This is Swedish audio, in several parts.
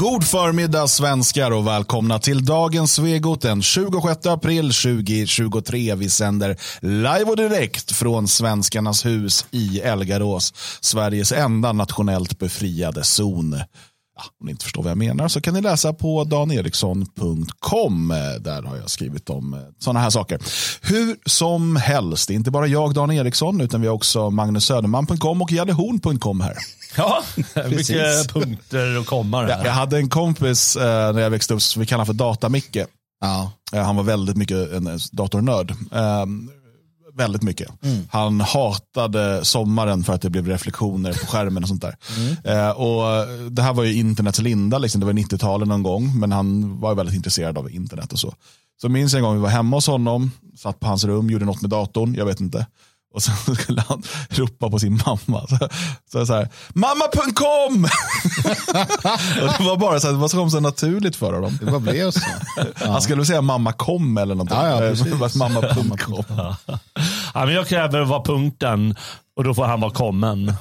God förmiddag svenskar och välkomna till dagens Svegot den 26 april 2023. Vi sänder live och direkt från Svenskarnas hus i Elgarås, Sveriges enda nationellt befriade zon. Ja, om ni inte förstår vad jag menar så kan ni läsa på daneriksson.com. Där har jag skrivit om sådana här saker. Hur som helst, det är inte bara jag Dan Eriksson utan vi har också Magnus Söderman.com och Jadehorn.com här. Ja, mycket punkter och kommar Jag, jag hade en kompis eh, när jag växte upp som vi kallar för Data-Micke. Ja. Eh, han var väldigt mycket en datornörd. Väldigt mycket. Mm. Han hatade sommaren för att det blev reflektioner på skärmen och sånt där. Mm. Eh, och det här var ju internets linda, liksom. det var 90-talet någon gång, men han var väldigt intresserad av internet och så. Så minns jag en gång vi var hemma hos honom, satt på hans rum, gjorde något med datorn, jag vet inte. Och sen skulle han ropa på sin mamma. Så, så, så här, mamma.com! och det var bara så här, det var så, kom så naturligt för honom. Det bara blev så. Han skulle väl säga mamma kom eller någonting. Ja, ja. Mamma.com. Ja, men jag kräver vara punkten och då får han vara kommen.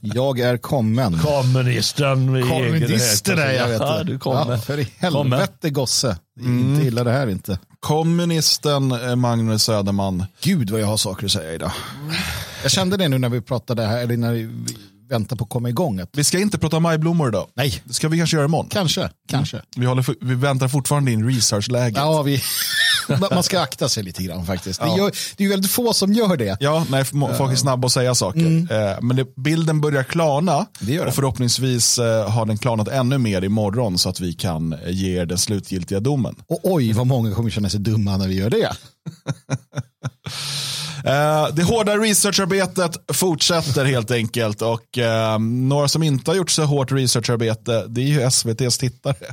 Jag är kommen. Kommunisten. egen är jag Ja, du. kommer. Ja, för i helvete gosse. Det är Inte illa det här inte. Kommunisten eh, Magnus Söderman. Gud vad jag har saker att säga idag. Jag kände det nu när vi pratade här, eller när vi väntar på att komma igång. Att, Vi ska inte prata majblommor idag. nej, Det ska vi kanske göra imorgon. kanske, kanske. Vi, håller, vi väntar fortfarande in researchläget. Ja, vi, man ska akta sig lite grann faktiskt. Det, Ja. gör, det är ju väldigt få som gör det. Ja, nej, folk är snabba att säga saker. Eh, men det, bilden börjar klarna. Mm. Det och förhoppningsvis eh, har den klarnat ännu mer imorgon så att vi kan eh, ge er den slutgiltiga domen. Och oj, vad många kommer känna sig dumma när vi gör det. Eh, det hårda researcharbetet fortsätter helt enkelt och eh, några som inte har gjort så hårt researcharbete det är ju SVTs tittare.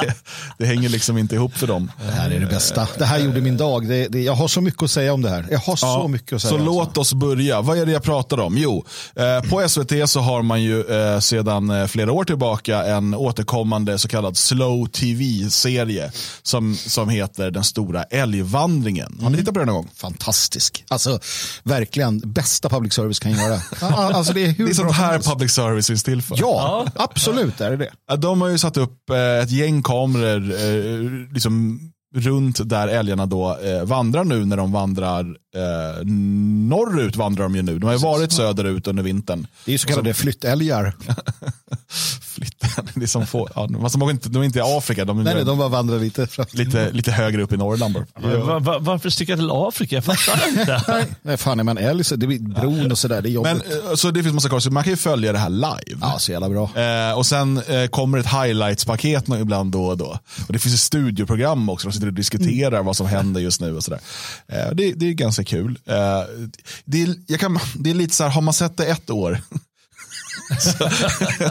det, det hänger liksom inte ihop för dem. Det här är det bästa. Det här gjorde min dag. Det, det, jag har så mycket att säga om det här. Jag har så Ja, mycket att säga. Så alltså. låt oss börja. Vad är det jag pratar om? Jo, eh, på SVT så har man ju eh, sedan flera år tillbaka en återkommande så kallad slow tv-serie som, som heter Den stora älgvandringen. Har ni tittat på den någon gång? Fantastisk. Alltså, verkligen bästa public service kan göra. Ja, alltså, det är hur Det är sånt här public service finns till för. Ja, absolut är det det. Ja, De har ju satt upp eh, ett gäng kameror eh, liksom runt där älgarna då eh, vandrar nu när de vandrar eh, norrut vandrar de ju nu. De har ju varit söderut under vintern. Det är ju så kallade flyttälgar. Flytten, det är som få, ja, de, är inte, de är inte i Afrika, de är Nej, nej, de bara vandrar lite fram. lite, lite högre upp i Norrland. bara. Va, va, varför sticka till Afrika? Jag fattar inte. Nej, fan är man älg så det blir bron och sådär. Det är jobbigt. Men, eh, så det finns massa kvar, så man kan ju följa det här live. ja, så jävla bra. Eh, och sen eh, kommer ett highlights-paket ibland då och då. Och det finns ett studioprogram också, de sitter och diskuterar vad som händer just nu och sådär. Eh, det, det är ganska kul. Eh, det, är, jag kan, det är lite så här, har man sett det ett år?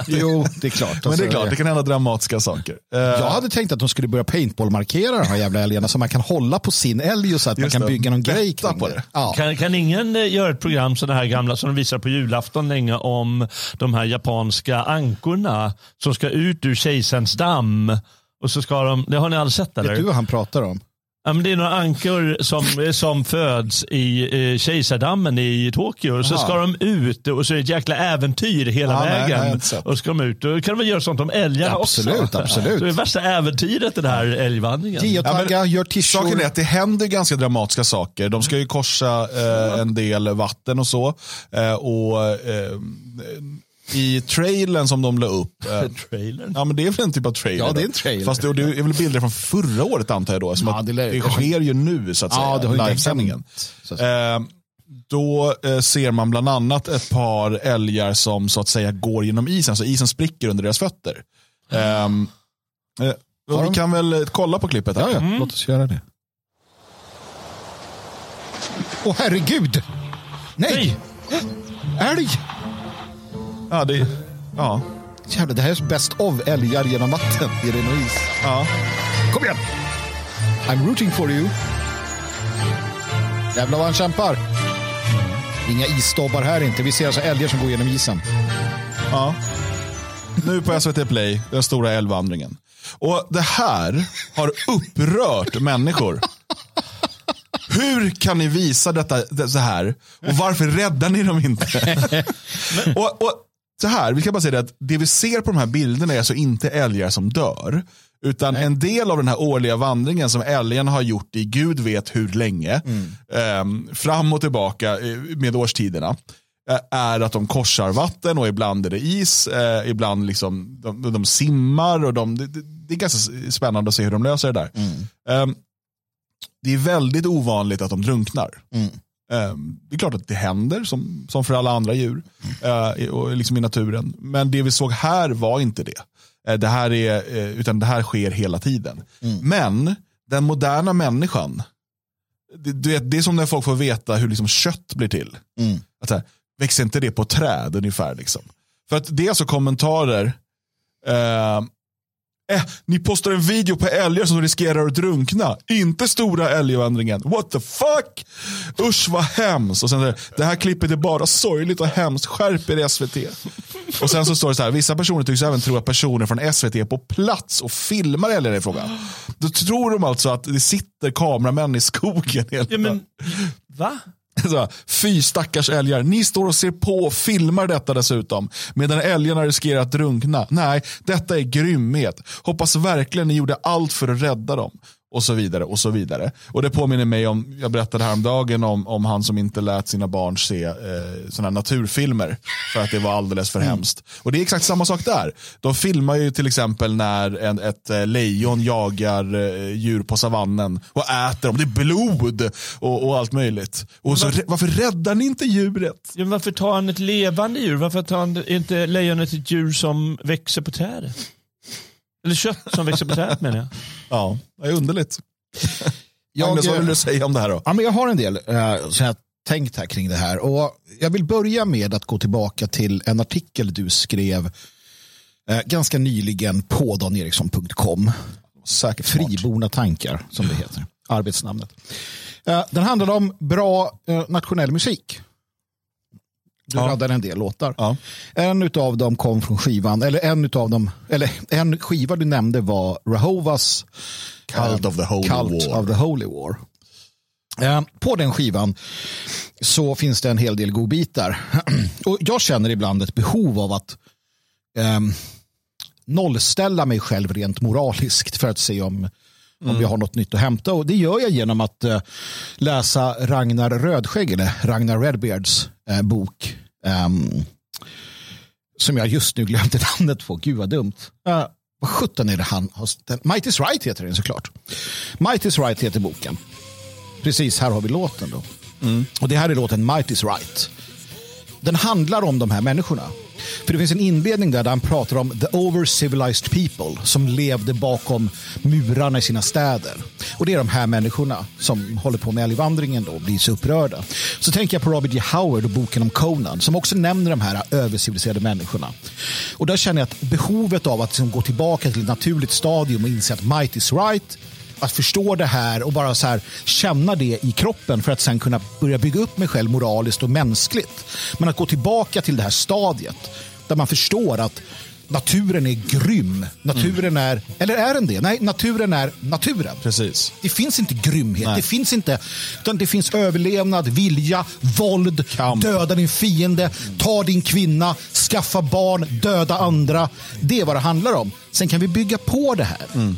Jo, det är klart. Men det Alltså, är klart, det kan hända dramatiska saker. Eh, Jag hade tänkt att de skulle börja paintballmarkera de här jävla älgarna så man kan hålla på sin älg och så att man Just kan det, bygga någon grej kring på det. det. Ja. Kan, kan ingen eh, göra ett program sådana här gamla som de visar på julafton länge om de här japanska ankorna som ska ut ur kejsarens damm. Och så ska de, det har ni aldrig sett eller? Vet du vad han pratar om? Ja, men det är några ankor som, som föds i eh, kejsardammen i Tokyo. Så Aha. ska de ut och så är det ett jäkla äventyr hela Ja, nej, nej, vägen. inte sett. och ska de ut. Då kan väl göra sånt om älgarna Absolut, också. absolut. Så det är värsta äventyret den här älgvandringen. Geotagga, gör Saken är att det händer ganska dramatiska saker. De ska ju korsa eh, en del vatten och så. Eh, och eh, I trailern som de la upp. Eh, Trailern. ja men det är väl en typ av trailer? Ja, det är en trailer. Fast det, det är väl bilder från förra året antar jag då. Som Ja, att det det, sker ju nu så att säga. Ja, det har ju inte livesändningen. hänt, så att säga. Eh, då eh, ser man bland annat ett par älgar som så att säga går genom isen. Så isen spricker under deras fötter. Ehm, eh, vi de- kan väl eh, kolla på klippet här. Ja, ja. Låt oss göra det. Åh herregud! Nej! Älg! Ja, det, ja. Jävlar, det här är bäst of älgar genom vatten i ren och is. ja. Kom igen! I'm rooting for you. Jävlar vad han kämpar. Inga isstobbar här inte. Vi ser alltså älgar som går genom isen. Ja. Nu på SVT Play, den stora älgvandringen. Och det här har upprört människor. Hur kan ni visa detta det, så här? Och varför räddar ni dem inte? och, och så här, vi kan bara säga det att det vi ser på de här bilderna är alltså inte älgar som dör. Utan en del av den här årliga vandringen som älgarna har gjort i gud vet hur länge, eh, fram och tillbaka eh, med årstiderna, eh, är att de korsar vatten och ibland är det is, eh, ibland liksom de, de simmar och de, det, det är ganska spännande att se hur de löser det där. Eh, det är väldigt ovanligt att de drunknar. Eh, Det är klart att det händer som, som för alla andra djur eh, och liksom i naturen. Men det vi såg här var inte det. Eh, Det här, är, eh, utan det här sker hela tiden. Men den moderna människan, det, det är som när folk får veta hur liksom kött blir till. Att så här, växer inte det på träd ungefär? Liksom. För att det är alltså kommentarer. Eh, Eh, ni postar en video på älgar som riskerar att drunkna. Inte stora älgvandringen. What the fuck? Usch vad hemskt. Och sen det, det här klippet är bara sorgligt och hemskt. Skärp er SVT. Och sen så står det så här. Vissa personer tycks även tro att personer från SVT är på plats och filmar älgar i frågan. Då tror de alltså att det sitter kameramän i skogen. Hela Ja, men, va? så, Fy stackars älgar, ni står och ser på och filmar detta dessutom. Medan älgarna riskerar att drunkna. Nej, detta är grymhet. Hoppas verkligen ni gjorde allt för att rädda dem. Och så vidare och så vidare. Och det påminner mig om, jag berättade häromdagen om, om han som inte lät sina barn se eh, sådana naturfilmer. För att det var alldeles för hemskt. Och det är exakt samma sak där. De filmar ju till exempel när en, ett eh, lejon jagar eh, djur på savannen och äter dem. Det är blod och, och allt möjligt. Och så, varför räddar ni inte djuret? Ja, varför tar han ett levande djur? Varför tar han inte lejonet ett djur som växer på trädet? Eller kött som växer på trädet menar jag. Ja, det är underligt. Jag, Magnus, vad vill eh, du säga om det här då? Ja, men jag har en del uh, som jag tänkt här kring det här. Och jag vill börja med att gå tillbaka till en artikel du skrev eh, ganska nyligen på daneriksson.com. Säkert. Friborna tankar, som det heter. Arbetsnamnet. Eh, den handlade om bra eh, nationell musik. Du Ja. raddade en del låtar. Ja. En av dem kom från skivan, eller en utav dem, eller en skiva du nämnde var Rahovas Cult of the Holy Cult War. of the Holy War. Eh, På den skivan så finns det en hel del godbitar. Och jag känner ibland ett behov av att ehm, nollställa mig själv rent moraliskt för att se om, om jag har något nytt att hämta. Och det gör jag genom att eh, läsa Ragnar Rödskägg, eller Ragnar Redbeards eh, bok. ehm, som jag just nu glömde namnet på. Gud vad dumt. Uh, vad sjutton är det han har ställt? Might is right heter den såklart. Might is right heter boken. Precis, här har vi låten då. Och det här är låten Might is right. Den handlar om de här människorna. För det finns en inledning där, där han pratar om the over-civilized people som levde bakom murarna i sina städer. Och det är de här människorna som håller på med älgvandringen då och blir så upprörda. Så tänker jag på Robert J. Howard och boken om Conan som också nämner de här överciviliserade människorna. Och där känner jag att behovet av att liksom gå tillbaka till ett naturligt stadium och inse att might is right att förstå det här och bara så här känna det i kroppen för att sen kunna börja bygga upp mig själv moraliskt och mänskligt. Men att gå tillbaka till det här stadiet där man förstår att naturen är grym. Naturen är, eller är den det? Nej, naturen är naturen. Precis. Det finns inte grymhet, det finns inte, utan det finns överlevnad, vilja, våld, Kamp. döda din fiende, ta din kvinna, skaffa barn, döda andra. Det är vad det handlar om. Sen kan vi bygga på det här.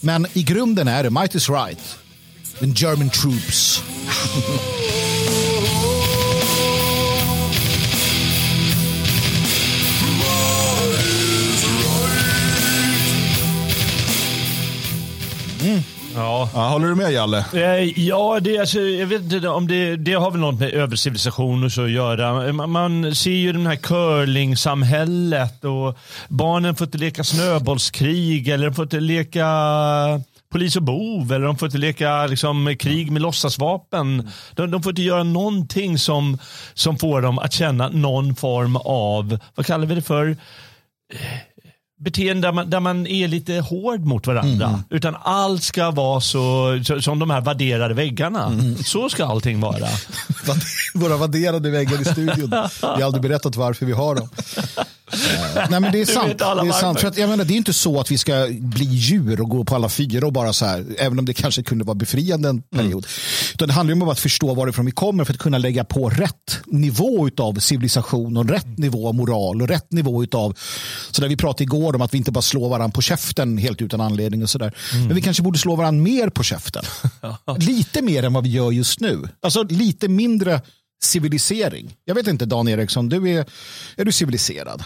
Men i grunden är det might is right. The German troops. Mm. Ja. Ja, håller du med Jalle? Eh, Ja, det, alltså, jag vet inte om det, det har väl något med övercivilisation och så att göra. Man, man ser ju det här curlingsamhället och barnen får inte leka snöbollskrig eller de får inte leka polis och bov eller de får inte leka liksom, krig med låtsasvapen. De, de får inte göra någonting som, som får dem att känna någon form av, vad kallar vi det för? Beteende där man, där man är lite hård mot varandra. Utan allt ska vara så, så som de här värderade väggarna. Så ska allting vara. Våra värderade väggar i studion. Vi har aldrig berättat varför vi har dem. Eh, Nej, men det är sant. det, är sant för att, jag menar, det är inte så att vi ska bli djur och gå på alla fyra och bara så här, även om det kanske kunde vara befriande en period. Utan det handlar om att förstå varifrån vi kommer för att kunna lägga på rätt nivå av civilisation och rätt nivå av moral och rätt nivå av, så där vi pratade igår om att vi inte bara slår varandra på käften helt utan anledning och sådär. Men vi kanske borde slå varandra mer på käften. lite mer än vad vi gör just nu. Alltså lite mindre civilisering. Jag vet inte Dan Eriksson, du är, är du civiliserad?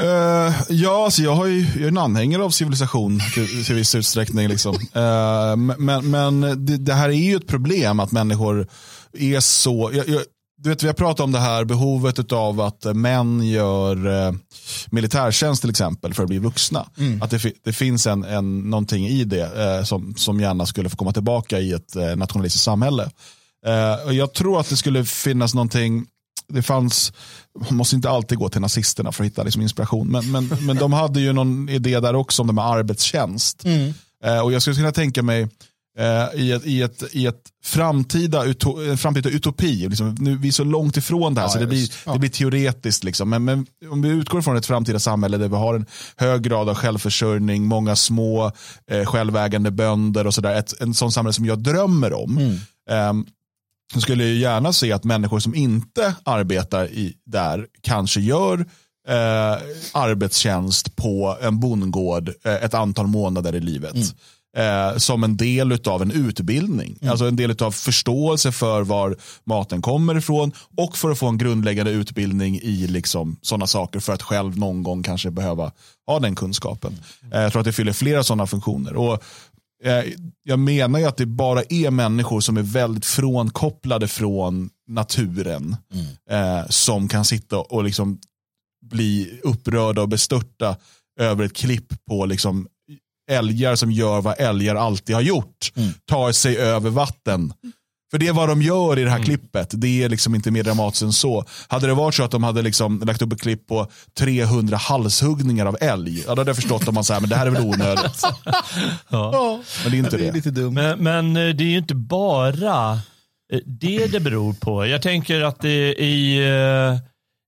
Eh, ja, alltså jag, har ju, jag är en anhängare av civilisation till, till viss utsträckning. Liksom. Eh, men men det, det här är ju ett problem att människor är så... Jag, jag, du vet, vi har pratat om det här behovet av att män gör eh, militärtjänst till exempel för att bli vuxna. Att det, fi- det finns en, en, någonting i det eh, som, som gärna skulle få komma tillbaka i ett eh, nationalistiskt samhälle. Eh, och jag tror att det skulle finnas någonting det fanns, man måste inte alltid gå till nazisterna för att hitta liksom inspiration, men, men, men de hade ju någon idé där också om det med arbetstjänst. Eh, och jag skulle kunna tänka mig eh, i, ett, i, ett, i ett framtida, uto, framtida utopi, liksom, nu, vi är så långt ifrån det här Ja, så det blir. Ja. det blir teoretiskt. Liksom. Men, men om vi utgår från ett framtida samhälle där vi har en hög grad av självförsörjning, många små eh, självägande bönder och sådär, ett, en sån samhälle som jag drömmer om. Ehm, så skulle jag gärna se att människor som inte arbetar i, där kanske gör eh, arbetstjänst på en bondgård eh, ett antal månader i livet. Eh, som en del av en utbildning. Alltså en del av förståelse för var maten kommer ifrån och för att få en grundläggande utbildning i liksom sådana saker för att själv någon gång kanske behöva ha den kunskapen. Eh, jag tror att det fyller flera sådana funktioner. Och jag menar ju att det bara är människor som är väldigt frånkopplade från naturen eh, som kan sitta och liksom bli upprörda och bestörta över ett klipp på liksom älgar som gör vad älgar alltid har gjort. Tar sig över vatten. För det är vad de gör i det här klippet. Det är liksom inte mer dramatiskt än så. Hade det varit så att de hade liksom lagt upp ett klipp på 300 halshuggningar av älg, ja, då hade jag förstått om man säger men det här är väl onödigt. Ja. Men det är inte det det. är lite dumt. Men, men eh, det är ju inte bara eh, det det beror på. Jag tänker att det i, eh,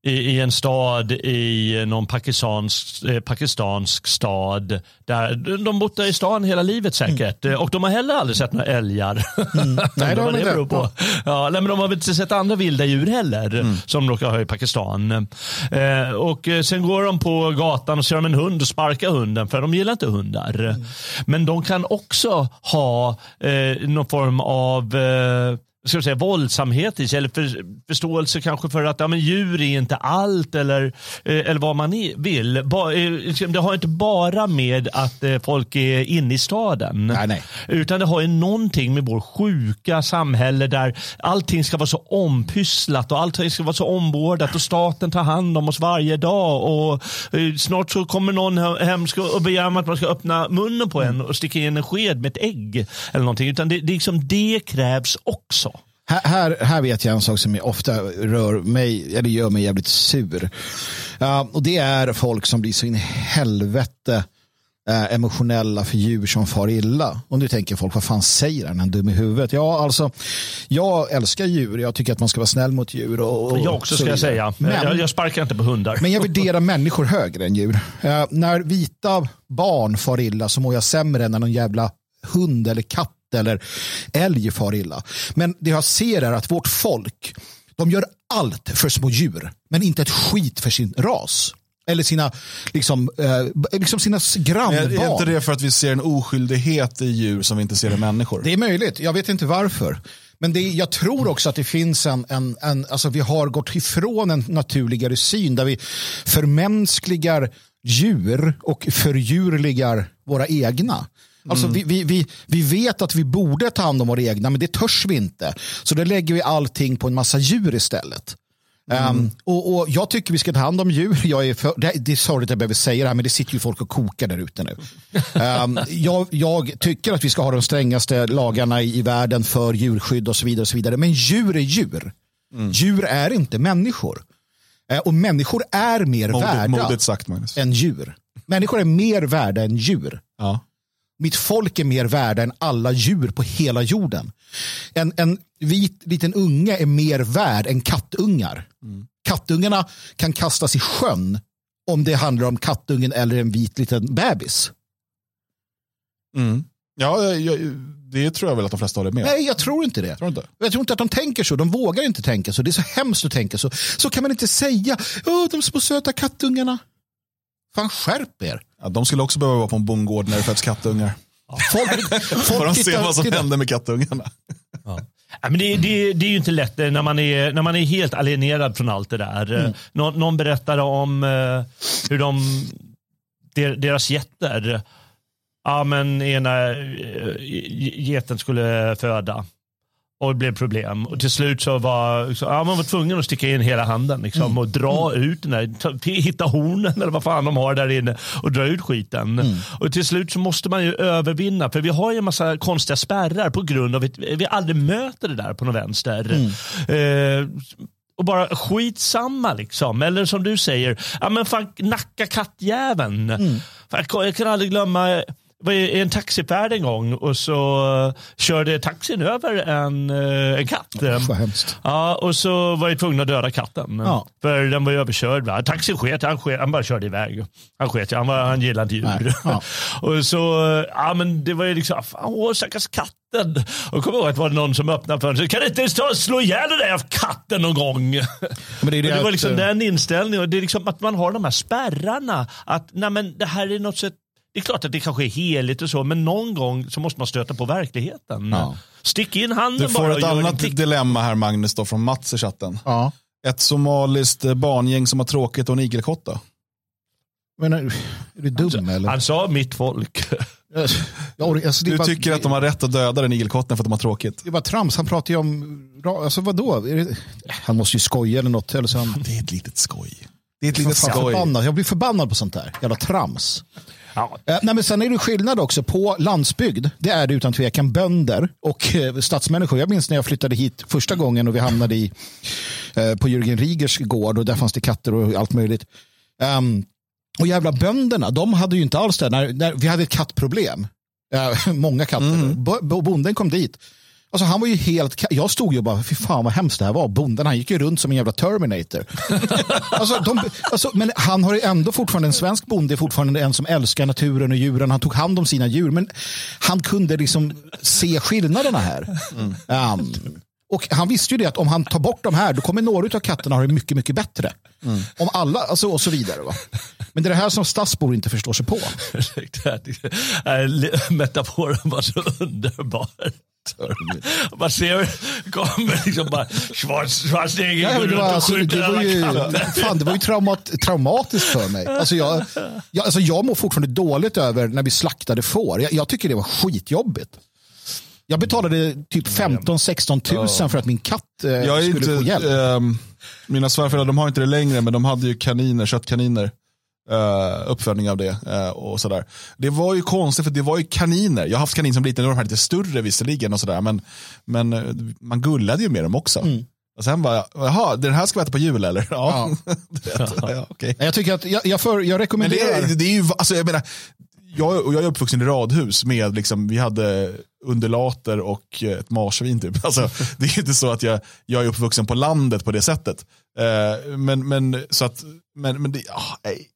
i, i en stad i någon pakistansk, eh, pakistansk stad. Där, de bott där i stan hela livet säkert. Eh, Och de har heller aldrig sett några älgar. Nej, det har de inte. på. Ja, nej, men de har väl inte sett andra vilda djur heller. Som de råkar ha i Pakistan. Eh, och eh, sen går de på gatan och ser de en hund och sparkar hunden. För de gillar inte hundar. Men de kan också ha eh, någon form av eh, ska jag säga, våldsamhet i sig, eller för, förståelse kanske för att ja, men djur är inte allt eller, eh, eller vad man vill. Ba, eh, det har inte bara med att eh, folk är inne i staden. Nej, nej. Utan det har ju någonting med vår sjuka samhälle där allting ska vara så ompysslat och allting ska vara så omvårdat och staten tar hand om oss varje dag. Och Snart så kommer någon he- hem och begär att man ska öppna munnen på en och sticka in en sked med ett ägg. Eller någonting. Utan det, det, liksom, det krävs också. Här, här, här vet jag en sak som ofta rör mig, eller gör mig jävligt sur. Ja, och det är folk som blir så in i helvete eh, emotionella för djur som far illa. Och nu tänker folk, vad fan säger han, en dum i huvudet? Ja, alltså, jag älskar djur, jag tycker att man ska vara snäll mot djur. Och, och Jag också så ska jag säga. Men, Jag, jag sparkar inte på hundar. men jag värderar människor högre än djur. Eh, när vita barn far illa så mår jag sämre än när någon jävla hund eller katt eller älg far illa. Men det jag ser är att vårt folk, de gör allt för små djur, men inte ett skit för sin ras. Eller sina, liksom, eh, liksom sina grannbarn. är inte det för att vi ser en oskyldighet i djur som vi inte ser i människor? Det är möjligt, jag vet inte varför. Men det, jag tror också att det finns en, en, en, alltså vi har gått ifrån en naturligare syn där vi förmänskligar djur och fördjurligar våra egna. Alltså vi, vi, vi, vi vet att vi borde ta hand om våra egna men det törs vi inte. Så då lägger vi allting på en massa djur istället. Um, och, och Jag tycker vi ska ta hand om djur. Jag är för, det, det är sorgligt att jag behöver säga det här men det sitter ju folk och kokar där ute nu. Um, jag, jag tycker att vi ska ha de strängaste lagarna i, i världen för djurskydd och så vidare. Och så vidare. Men djur är djur. Djur är inte människor. Eh, och människor är mer Modigt, värda modigt sagt än djur. Människor är mer värda än djur. Ja. Mitt folk är mer värda än alla djur på hela jorden. En, en vit liten unge är mer värd än kattungar. Kattungarna kan kastas i sjön om det handlar om kattungen eller en vit liten bebis. Mm. Ja, jag, det tror jag väl att de flesta håller med Nej, jag tror inte det. Tror inte? Jag tror inte att de tänker så. De vågar inte tänka så. Det är så hemskt att tänka så. Så kan man inte säga. Åh, de små söta kattungarna. Fan, skärp er. Ja, de skulle också behöva vara på en bondgård när det föds kattungar. Folk, Får de se vad som händer med kattungarna. Ja, men det, det, det är ju inte lätt eh, när man är, när man är helt alienerad från allt det där. Mm. Eh, Nå, någon berättade om eh, hur de, der, deras getter, ja men ena geten skulle föda. Och det blev problem. Och till slut så var så, ja, man var tvungen att sticka in hela handen liksom, Mm. och dra ut den där, ta, hitta hornen eller vad fan de har där inne och dra ut skiten. Mm. Och till slut så måste man ju övervinna, för vi har ju en massa konstiga spärrar på grund av att vi aldrig möter det där på något vänster. Mm. Eh, och bara skitsamma liksom. Eller som du säger, ja men fan nacka kattjäveln. Mm. Jag kan- aldrig glömma, var i en taxifärd en gång och så eh, körde taxin över en, eh, en katt. Vad hemskt. Ja, och så var jag tvungen att döda katten. Ja. För den var överkörd. Va? Taxin sket, han, sket, han bara körde iväg. Han sket, han, var, han gillade inte djur. Ja. och så, ja men det var ju liksom, fan, åh stackars katten. Och kom ihåg att det var någon som öppnade fönstret. Kan du inte stå, slå ihjäl den där katten någon gång? Men det Och det var liksom eh, den inställningen. Och det är liksom att man har de här spärrarna. Att nej men det här är något sätt det är klart att det kanske är heligt och så, men någon gång så måste man stöta på verkligheten. Ja. Stick in handen Du bara får och ett annat dilemma här Magnus då, från Mats i chatten. Ja. Ett somaliskt eh, barngäng som har tråkigt och en igelkotta. Men är du dum eller? Han sa mitt folk. Alltså, Du bara- tycker att de har rätt att döda den igelkotten för att de har tråkigt. Det var trams. Han pratar ju om... Alltså vadå? Det... Han måste ju skoja eller något. Eller så han... Det är ett litet skoj. Det är ett litet skoj. förbannad. Jag blir förbannad på sånt där. Jävla trams. Ja. Eh, nej, men sen är det skillnad också på landsbygd. Det är det utan tvekan bönder och eh, stadsmänniskor. Jag minns när jag flyttade hit första gången och vi hamnade i, eh, på Jörgen Rigers gård och där fanns det katter och allt möjligt. Ehm, och jävla bönderna, de hade ju inte alls det. När, när vi hade ett kattproblem. Eh, många katter. Bo- Bonden kom dit. Alltså han var ju helt, jag stod ju och bara, fy fan vad hemskt det här var. Bonden han gick ju runt som en jävla Terminator. alltså, de, alltså, men han har ju ändå fortfarande, en svensk bonde är fortfarande en som älskar naturen och djuren. Han tog hand om sina djur. Men han kunde liksom se skillnaderna här. Um, och han visste ju det att om han tar bort de här, då kommer några av katterna ha det mycket, mycket bättre. Om alla, alltså och så vidare. Va? Men det är det här som stadsbor inte förstår sig på. Metaforen var så underbar. Man ser, kommer liksom bara Schwarz- Schwarzenegger Ja, går runt var, och alltså, skjuter alla ju, fan, det var ju traumat, traumatiskt för mig. Alltså jag, jag, alltså jag mår fortfarande dåligt över när vi slaktade får. Jag, jag tycker det var skitjobbigt. Jag betalade typ 15-16 tusen för att min katt eh, Jag är skulle inte, få hjälp. ehm, mina svärföräldrar de har inte det längre, men de hade ju kaniner, köttkaniner. Uh, uppfödning av det eh, och sådär. Det var ju konstigt för det var ju kaniner. Jag har haft kanin som liten, de här lite större visserligen och sådär. Men, men eh, man gullade ju med dem också. Mm. Och sen bara, jaha, den här ska vi äta på jul eller? Ja, vet, ja okej. Jag tycker att jag, jag, för, jag Men det rekommenderar. det är ju, alltså jag menar, jag, och jag är uppvuxen i radhus med, liksom, vi hade undulater och ett marsvin typ. Alltså, det är inte så att jag, jag är uppvuxen på landet på det sättet. Eh, men, men, så att, men, men det, ja, nej.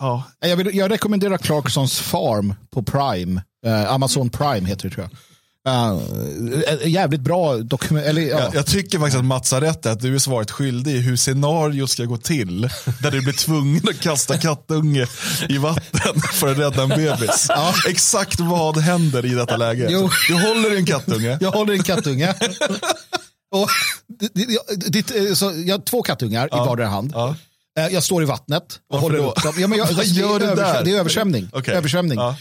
Ja, Jag, vill, jag rekommenderar Clarksons Farm på Prime. Eh, Amazon Prime heter det tror jag. Uh, jävligt bra dokument. Eller, ja. jag, jag tycker faktiskt att Mats har rätt i att du är svaret skyldig i hur scenariot ska gå till. Där du blir tvungen att kasta kattunge i vatten för att rädda en bebis. Exakt vad händer i detta läge? Jo. Du håller i en kattunge. Jag håller en kattunge. och, det, det, det, det, så, jag har två kattungar i vardera hand. Eh, Jag står i vattnet. Och Varför håller upp dem. Ja, men jag, Vad gör det, du är där? översväm- det är översvämning. Okej. översvämning. Ja.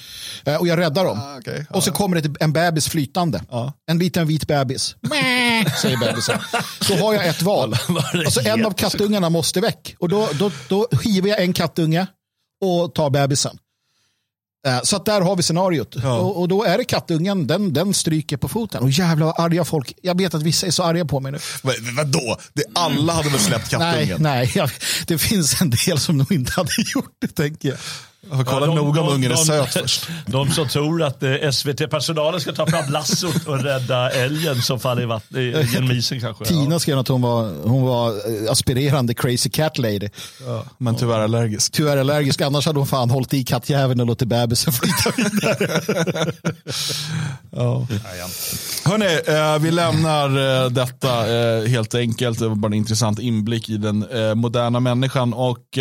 Eh, Och jag räddar dem. Ah, okej. Och så kommer det en bebis flytande. Ja. En liten vit bebis. Säger bebisen. Då har jag ett val. Alltså en av kattungarna måste väck. Och då, då, då hivar jag en kattunge och tar bebisen. Eh, Så att där har vi scenariot. Ja. Och, och då är det kattungen, den, den stryker på foten. Och jävlar vad arga folk. Jag vet att vissa är så arga på mig nu. Men, vadå? Det, alla hade väl släppt Nej, kattungen? nej. Jag, det finns en del som nog inte hade gjort det, tänker jag. Jag får kolla Ja, de- noga om ungen är söt först. De som tror att eh, SVT-personalen ska ta fram lassot och rädda älgen som faller i vatten, i- genom isen kanske. Tina skrev att hon var, hon var eh, aspirerande crazy cat lady. Men tyvärr allergisk. Tyvärr allergisk, annars hade hon fan hållit i kattjäveln och låtit bebisen flyta vidare. Ja. Hörrni, eh, vi lämnar eh, detta helt enkelt. Det var bara en intressant inblick i den moderna människan. Och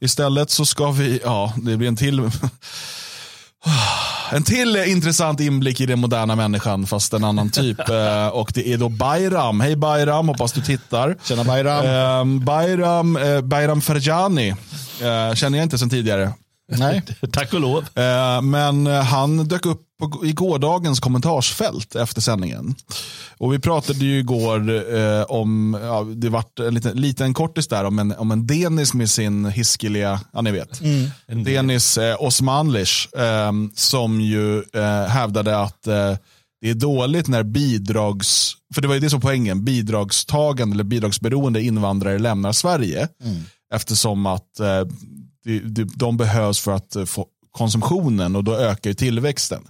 istället så ska vi, ja, det blir en till en till intressant inblick i den moderna människan, fast en annan typ. Eh, och det är då Bayram. Hej Bayram, hoppas du tittar. Tjena Bayram. Eh, Bayram, eh, Bayram Ferjani eh, känner jag inte sedan tidigare. Nej. Tack och lov. Eh, Men han dök upp på, i gårdagens kommentarsfält efter sändningen. Och vi pratade ju igår eh, om, ja, det vart en liten, liten kortis där om en, om en Denis med sin hiskeliga, ja ni vet. Denis eh, Osmanlish eh, som ju eh, hävdade att eh, det är dåligt när bidrags, för det var ju det som poängen, bidragstagande eller bidragsberoende invandrare lämnar Sverige. Eftersom att eh, de, de, de behövs för att eh, få konsumtionen och då ökar ju tillväxten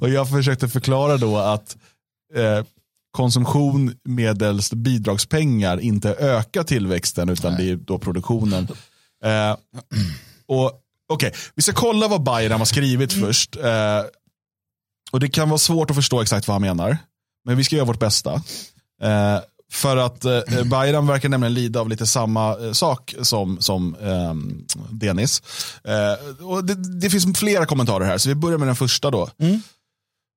och jag försökte förklara då att eh, konsumtion medelst bidragspengar inte ökar tillväxten utan det är då produktionen. Eh, och Okej, vi ska kolla vad Bayram har skrivit först. Eh, och Det kan vara svårt att förstå exakt vad han menar. Men vi ska göra vårt bästa. Eh, för att eh, eh, Bayram verkar nämligen lida av lite samma eh, sak som, som eh, Denis. Eh, och det, det finns flera kommentarer här, så vi börjar med den första då. Mm.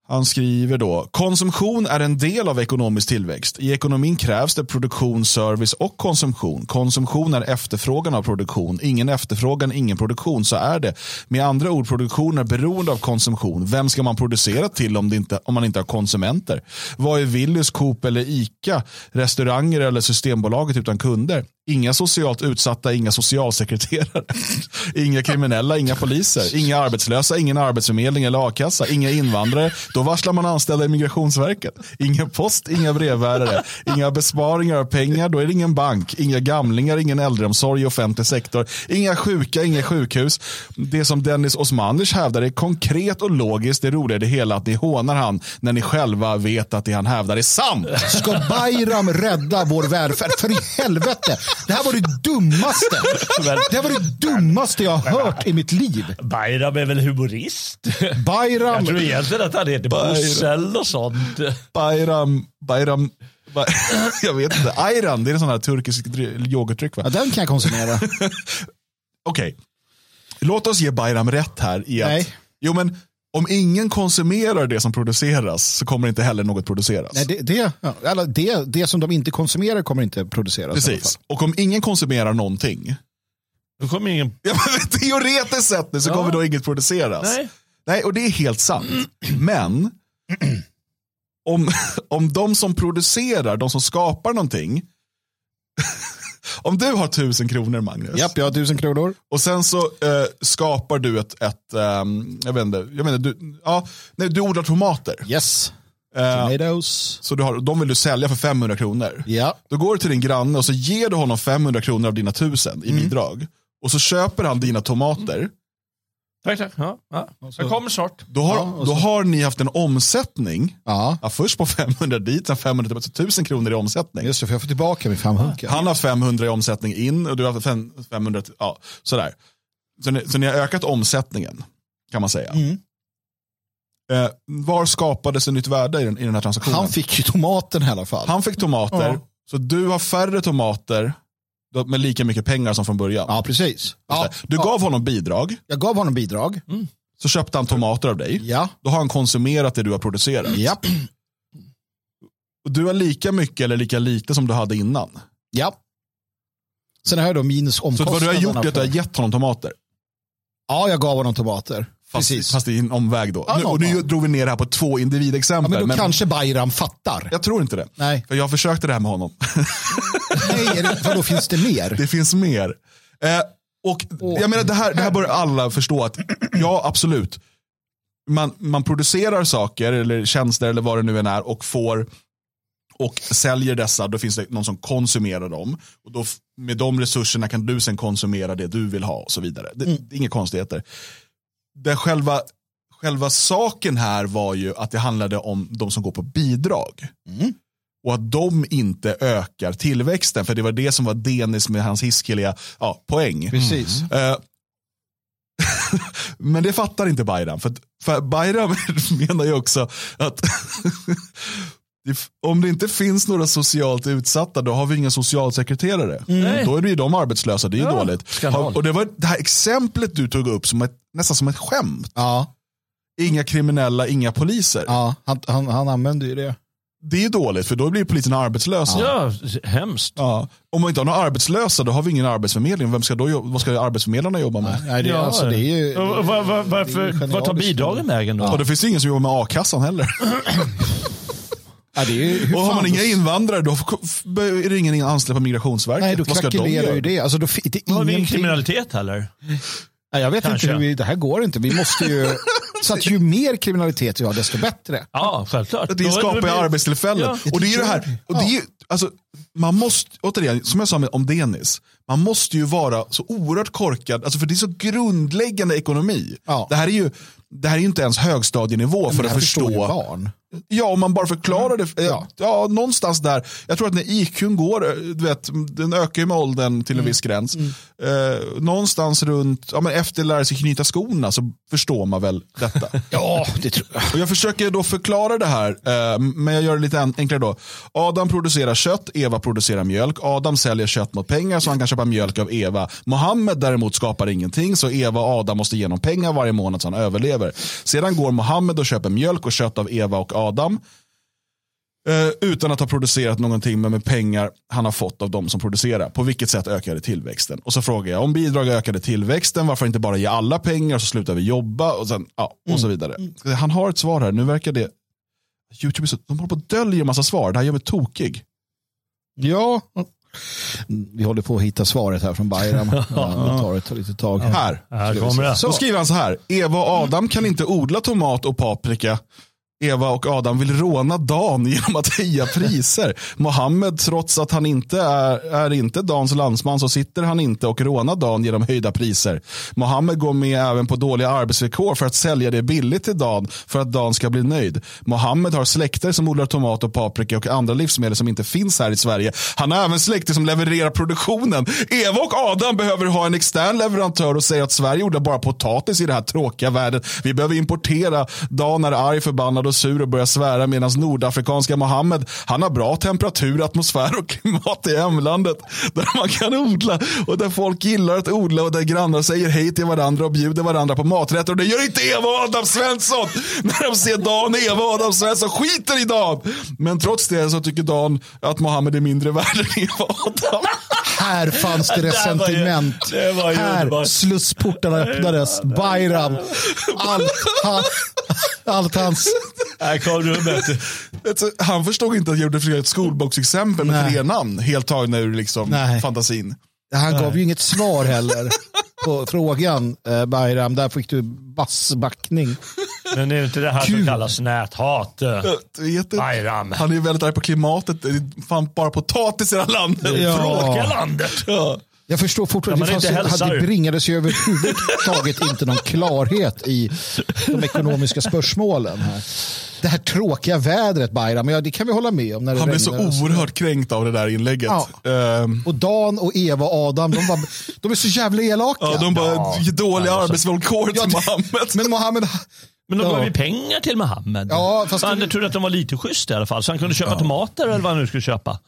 Han skriver då, konsumtion är en del av ekonomisk tillväxt. I ekonomin krävs det produktion, service och konsumtion. Konsumtion är efterfrågan av produktion. Ingen efterfrågan, ingen produktion. Så är det. Med andra ord, produktion är beroende av konsumtion. Vem ska man producera till om, det inte, om man inte har konsumenter? Vad är Willys, Coop eller ICA? Restauranger eller Systembolaget utan kunder? Inga socialt utsatta, inga socialsekreterare. Inga kriminella, inga poliser. Inga arbetslösa, ingen arbetsförmedling eller a-kassa. Inga invandrare. Då varslar man anställda i Migrationsverket. Ingen post, inga brevbärare. Inga besparingar av pengar, då är det ingen bank. Inga gamlingar, ingen äldreomsorg i offentlig sektor. Inga sjuka, inga sjukhus. Det som Dennis Osmanic hävdar är konkret och logiskt. Det roliga är det hela att ni hånar han när ni själva vet att det han hävdar är sant. Ska Bayram rädda vår välfärd? För i helvete. Det här var det dummaste. Det här var det dummaste jag har hört i mitt liv. Bayram är väl humorist? Bayram. Jag tror egentligen att han heter Bosse eller sånt. Bayram, Bayram, Ba- jag vet inte. Ayran, det är en sån här turkisk yoghurtdryck va? Ja, den kan jag konsumera. Okej, låt oss ge Bayram rätt här i att, Nej. jo men om ingen konsumerar det som produceras så kommer inte heller något produceras. Nej, det, det, ja, eller det, det som de inte konsumerar kommer inte produceras. i alla Precis, fall. och om ingen konsumerar någonting, Då kommer ingen... ja, men teoretiskt sett nu så Ja. kommer då inget produceras. Nej. Nej, och det är helt sant. Men om, om de som producerar, de som skapar någonting. om du har tusen kronor Magnus. Japp, jag har tusen kronor. Och sen så eh, skapar du ett, ett ehm, jag vet inte, jag menar, du, ja, nej, du odlar tomater. Yes. Eh, Tomatoes. så du har, de vill du sälja för 500 kronor. Ja. Då går du till din granne och så ger du honom 500 kronor av dina tusen i Mm. bidrag. Och så köper han dina tomater. Tack, tack. Ja, ja. Jag kommer snart. Då har, Ja, då har ni haft en omsättning Ja, Ja, först på 500 dit, sen 500 tillbaka, så 1000 kronor i omsättning. just det, för jag får tillbaka min femhunka. Han har 500 i omsättning in och du har haft fem- 500, till- ja, sådär. Så ni, så ni har ökat omsättningen, kan man säga. Mm. Eh, var skapades ett nytt värde i den, i den här transaktionen? Han fick ju tomaten i alla fall. Han fick tomater, Ja. så du har färre tomater med lika mycket pengar som från början. Ja, precis. Ja, Du ja. gav honom bidrag, Jag gav honom bidrag. så köpte han tomater av dig. Ja. Då har han konsumerat det du har producerat. Och du har lika mycket eller lika lite som du hade innan. Ja. Sen har jag då minus Så omkostnaderna. vad du har gjort är att du har gett honom tomater. Ja, jag gav honom tomater. Fast, Precis. fast i en omväg då. Ja, nu, och nu ja. drog vi ner det här på två ja, individexempel. men då kanske Bayram fattar. Jag tror inte det. Nej, För jag försökte det här med honom. Nej är det, vadå finns det mer? det finns mer. Eh, och jag menar det här, det här bör alla förstå att ja absolut. Man, man producerar saker eller tjänster eller vad det nu än är och får och säljer dessa, då finns det någon som konsumerar dem. Och då med de resurserna kan du sen konsumera det du vill ha och så vidare. Det, det är inga konstigheter. Det själva, själva saken här var ju att det handlade om de som går på bidrag. Och att de inte ökar tillväxten, för det var det som var Denis med hans hiskeliga ja, poäng. Precis. Eh, Men det fattar inte Bayram. För, för Bayram menar ju också att det- om det inte finns några socialt utsatta då har vi inga socialsekreterare. Nej. Då är det ju de arbetslösa, det är ju Ja, dåligt. skandal. Och det var det här exemplet du tog upp som ett, nästan som ett skämt. Ja, Inga kriminella, inga poliser. ja han, han, han använder ju det. Det är dåligt för då blir polisen arbetslösa. Ja, hemskt. Ja. Om man inte har några arbetslösa då har vi ingen arbetsförmedling. Vem ska då, jobba- vad ska arbetsförmedlarna jobba med? Nej, det, Ja, alltså, det är ju... Och var, det är ju vart tar bidragen vägen då? Och det finns ju ingen som jobbar med a-kassan heller. Ja, det är ju hur Och har man inga invandrare då är det ingen anställd på Migrationsverket. Nej, då de krackelerar göra? ju det. Alltså, då, det är Har vi ingen kriminalitet heller? Nej, jag vet Kanske. inte hur vi, det här går inte. Vi måste ju... så att ju mer kriminalitet vi har, desto bättre. Ja, självklart. Det skapar ju arbetstillfällen. Ja. och det är ju det här, och det är ju, alltså, man måste, återigen, som jag sa med, om Denis, man måste ju vara så oerhört korkad, alltså för det är så grundläggande ekonomi. Ja. Det här är ju det här är inte ens högstadienivå för att förstå. barn. Ja, om man bara förklarar det. eh, Ja. Ja. någonstans där. Jag tror att när IQn går, eh, du vet, den ökar ju med åldern till en viss gräns. Eh, någonstans runt, ja, men efter lära sig knyta skorna så förstår man väl detta. Ja, det tror jag. Och jag försöker då förklara det här, eh, men jag gör det lite en- enklare då. Adam producerar kött, Eva producerar mjölk. Adam säljer kött mot pengar så han kan köpa mjölk av Eva. Mohammed däremot skapar ingenting så Eva och Adam måste ge honom pengar varje månad så han överlever. Sedan går Mohammed och köper mjölk och kött av Eva och Adam. eh, Utan att ha producerat någonting men med pengar han har fått av de som producerar. På vilket sätt ökar det tillväxten? Och så frågar jag om bidrag ökade tillväxten, varför inte bara ge alla pengar så slutar vi jobba och, sen, ja, och så vidare. Han har ett svar här, nu verkar det YouTube är så, de håller på att dölja en massa svar, det här gör mig tokig. Ja. Vi håller på att hitta svaret här från Bayram. Ja, det tar ett litet tag. Här. Här kommer det. Så skriver han så här, Eva och Adam kan inte odla tomat och paprika. Eva och Adam vill råna Dan genom att höja priser. Mohammed, trots att han inte är, är inte Dans landsman så sitter han inte och rånar Dan genom höjda priser. Mohammed går med även på dåliga arbetsvillkor för att sälja det billigt till Dan för att Dan ska bli nöjd. Mohammed har släkter som odlar tomat och paprika och andra livsmedel som inte finns här i Sverige. Han har även släkter som levererar produktionen. Eva och Adam behöver ha en extern leverantör och säger att Sverige odlar bara potatis i det här tråkiga världen. Vi behöver importera. Dan är arg, förbannad och sur och börjar svära medan nordafrikanska Mohammed, han har bra temperatur, atmosfär och klimat i hemlandet. Där man kan odla och där folk gillar att odla och där grannar säger hej till varandra och bjuder varandra på maträtter. Och det gör inte Eva och Adam Svensson. När de ser Dan, Eva och Adam Svensson skiter i Dan. Men trots det så tycker Dan att Mohammed är mindre värd än Eva och Adam. Här fanns det Det där var ju- resentiment. det var ju Här slussportarna öppnades. Bayram. Allt, han, allt hans... Kom rummet. Alltså, Han förstod inte att jag gjorde ett skolboksexempel med Nej. tre namn. Helt tagna ur liksom Nej. fantasin. Han gav ju inget svar heller på frågan, eh, Bayram. Där fick du bassbackning. Men det är inte det här som Gud. kallas näthat. Jag vet inte. Bayram. Han är väldigt arg på klimatet. Det är fan bara potatis i det här landet. Ja. Tråkiga landet. Ja. Jag förstår fortfarande, Ja, det, fanns, hälsar. hade bringades ju överhuvudtaget inte någon klarhet i de ekonomiska spörsmålen. Här. Det här tråkiga vädret, Bayram, ja, det kan vi hålla med om. När det Han blev så oerhört kränkt av det där inlägget. Ja. Ehm, Och Dan och Eva och Adam, de, var, de är så jävla elaka. ja, de bara, Ja. dåliga Ja, så- arbetsvillkor till Ja, det- Mohammed. Men Mohammed, Men de Ja. gav ju pengar till Mohammed. Ja, fast Fan, det- jag trodde att de var lite schysst i alla fall. Så han kunde köpa tomater eller vad han nu skulle köpa.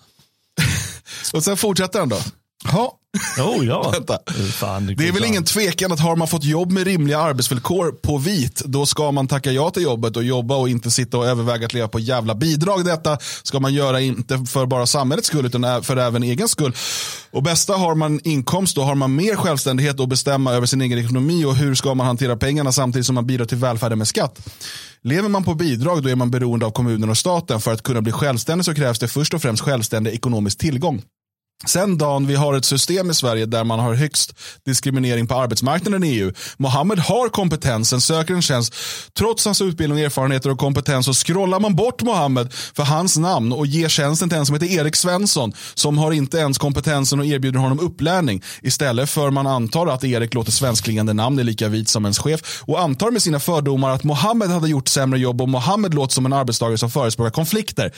Och sen fortsätter han då. Ja, Jo, ja. Fan, Det är går väl ingen tvekan att har man fått jobb med rimliga arbetsvillkor på vit, då ska man tacka ja till jobbet och jobba och inte sitta och överväga att leva på jävla bidrag. Detta ska man göra inte för bara samhällets skull utan för även egen skull. Och bästa har man inkomst, då har man mer självständighet att bestämma över sin egen ekonomi och hur ska man hantera pengarna samtidigt som man bidrar till välfärden med skatt. Lever man på bidrag då är man beroende av kommunen och staten. För att kunna bli självständig så krävs det först och främst självständig ekonomisk tillgång. Sen dagen vi har ett system i Sverige där man har högst diskriminering på arbetsmarknaden i EU. Mohammed har kompetensen, söker en tjänst. Trots hans utbildning, erfarenheter och kompetens så scrollar man bort Mohammed för hans namn och ger tjänsten till en som heter Erik Svensson som har inte ens kompetensen och erbjuder honom upplärning. Istället för man antar att Erik låter svenskklingande namn är lika vit som ens chef och antar med sina fördomar att Mohammed hade gjort sämre jobb och Mohammed låter som en arbetstagare som förespråkar konflikter.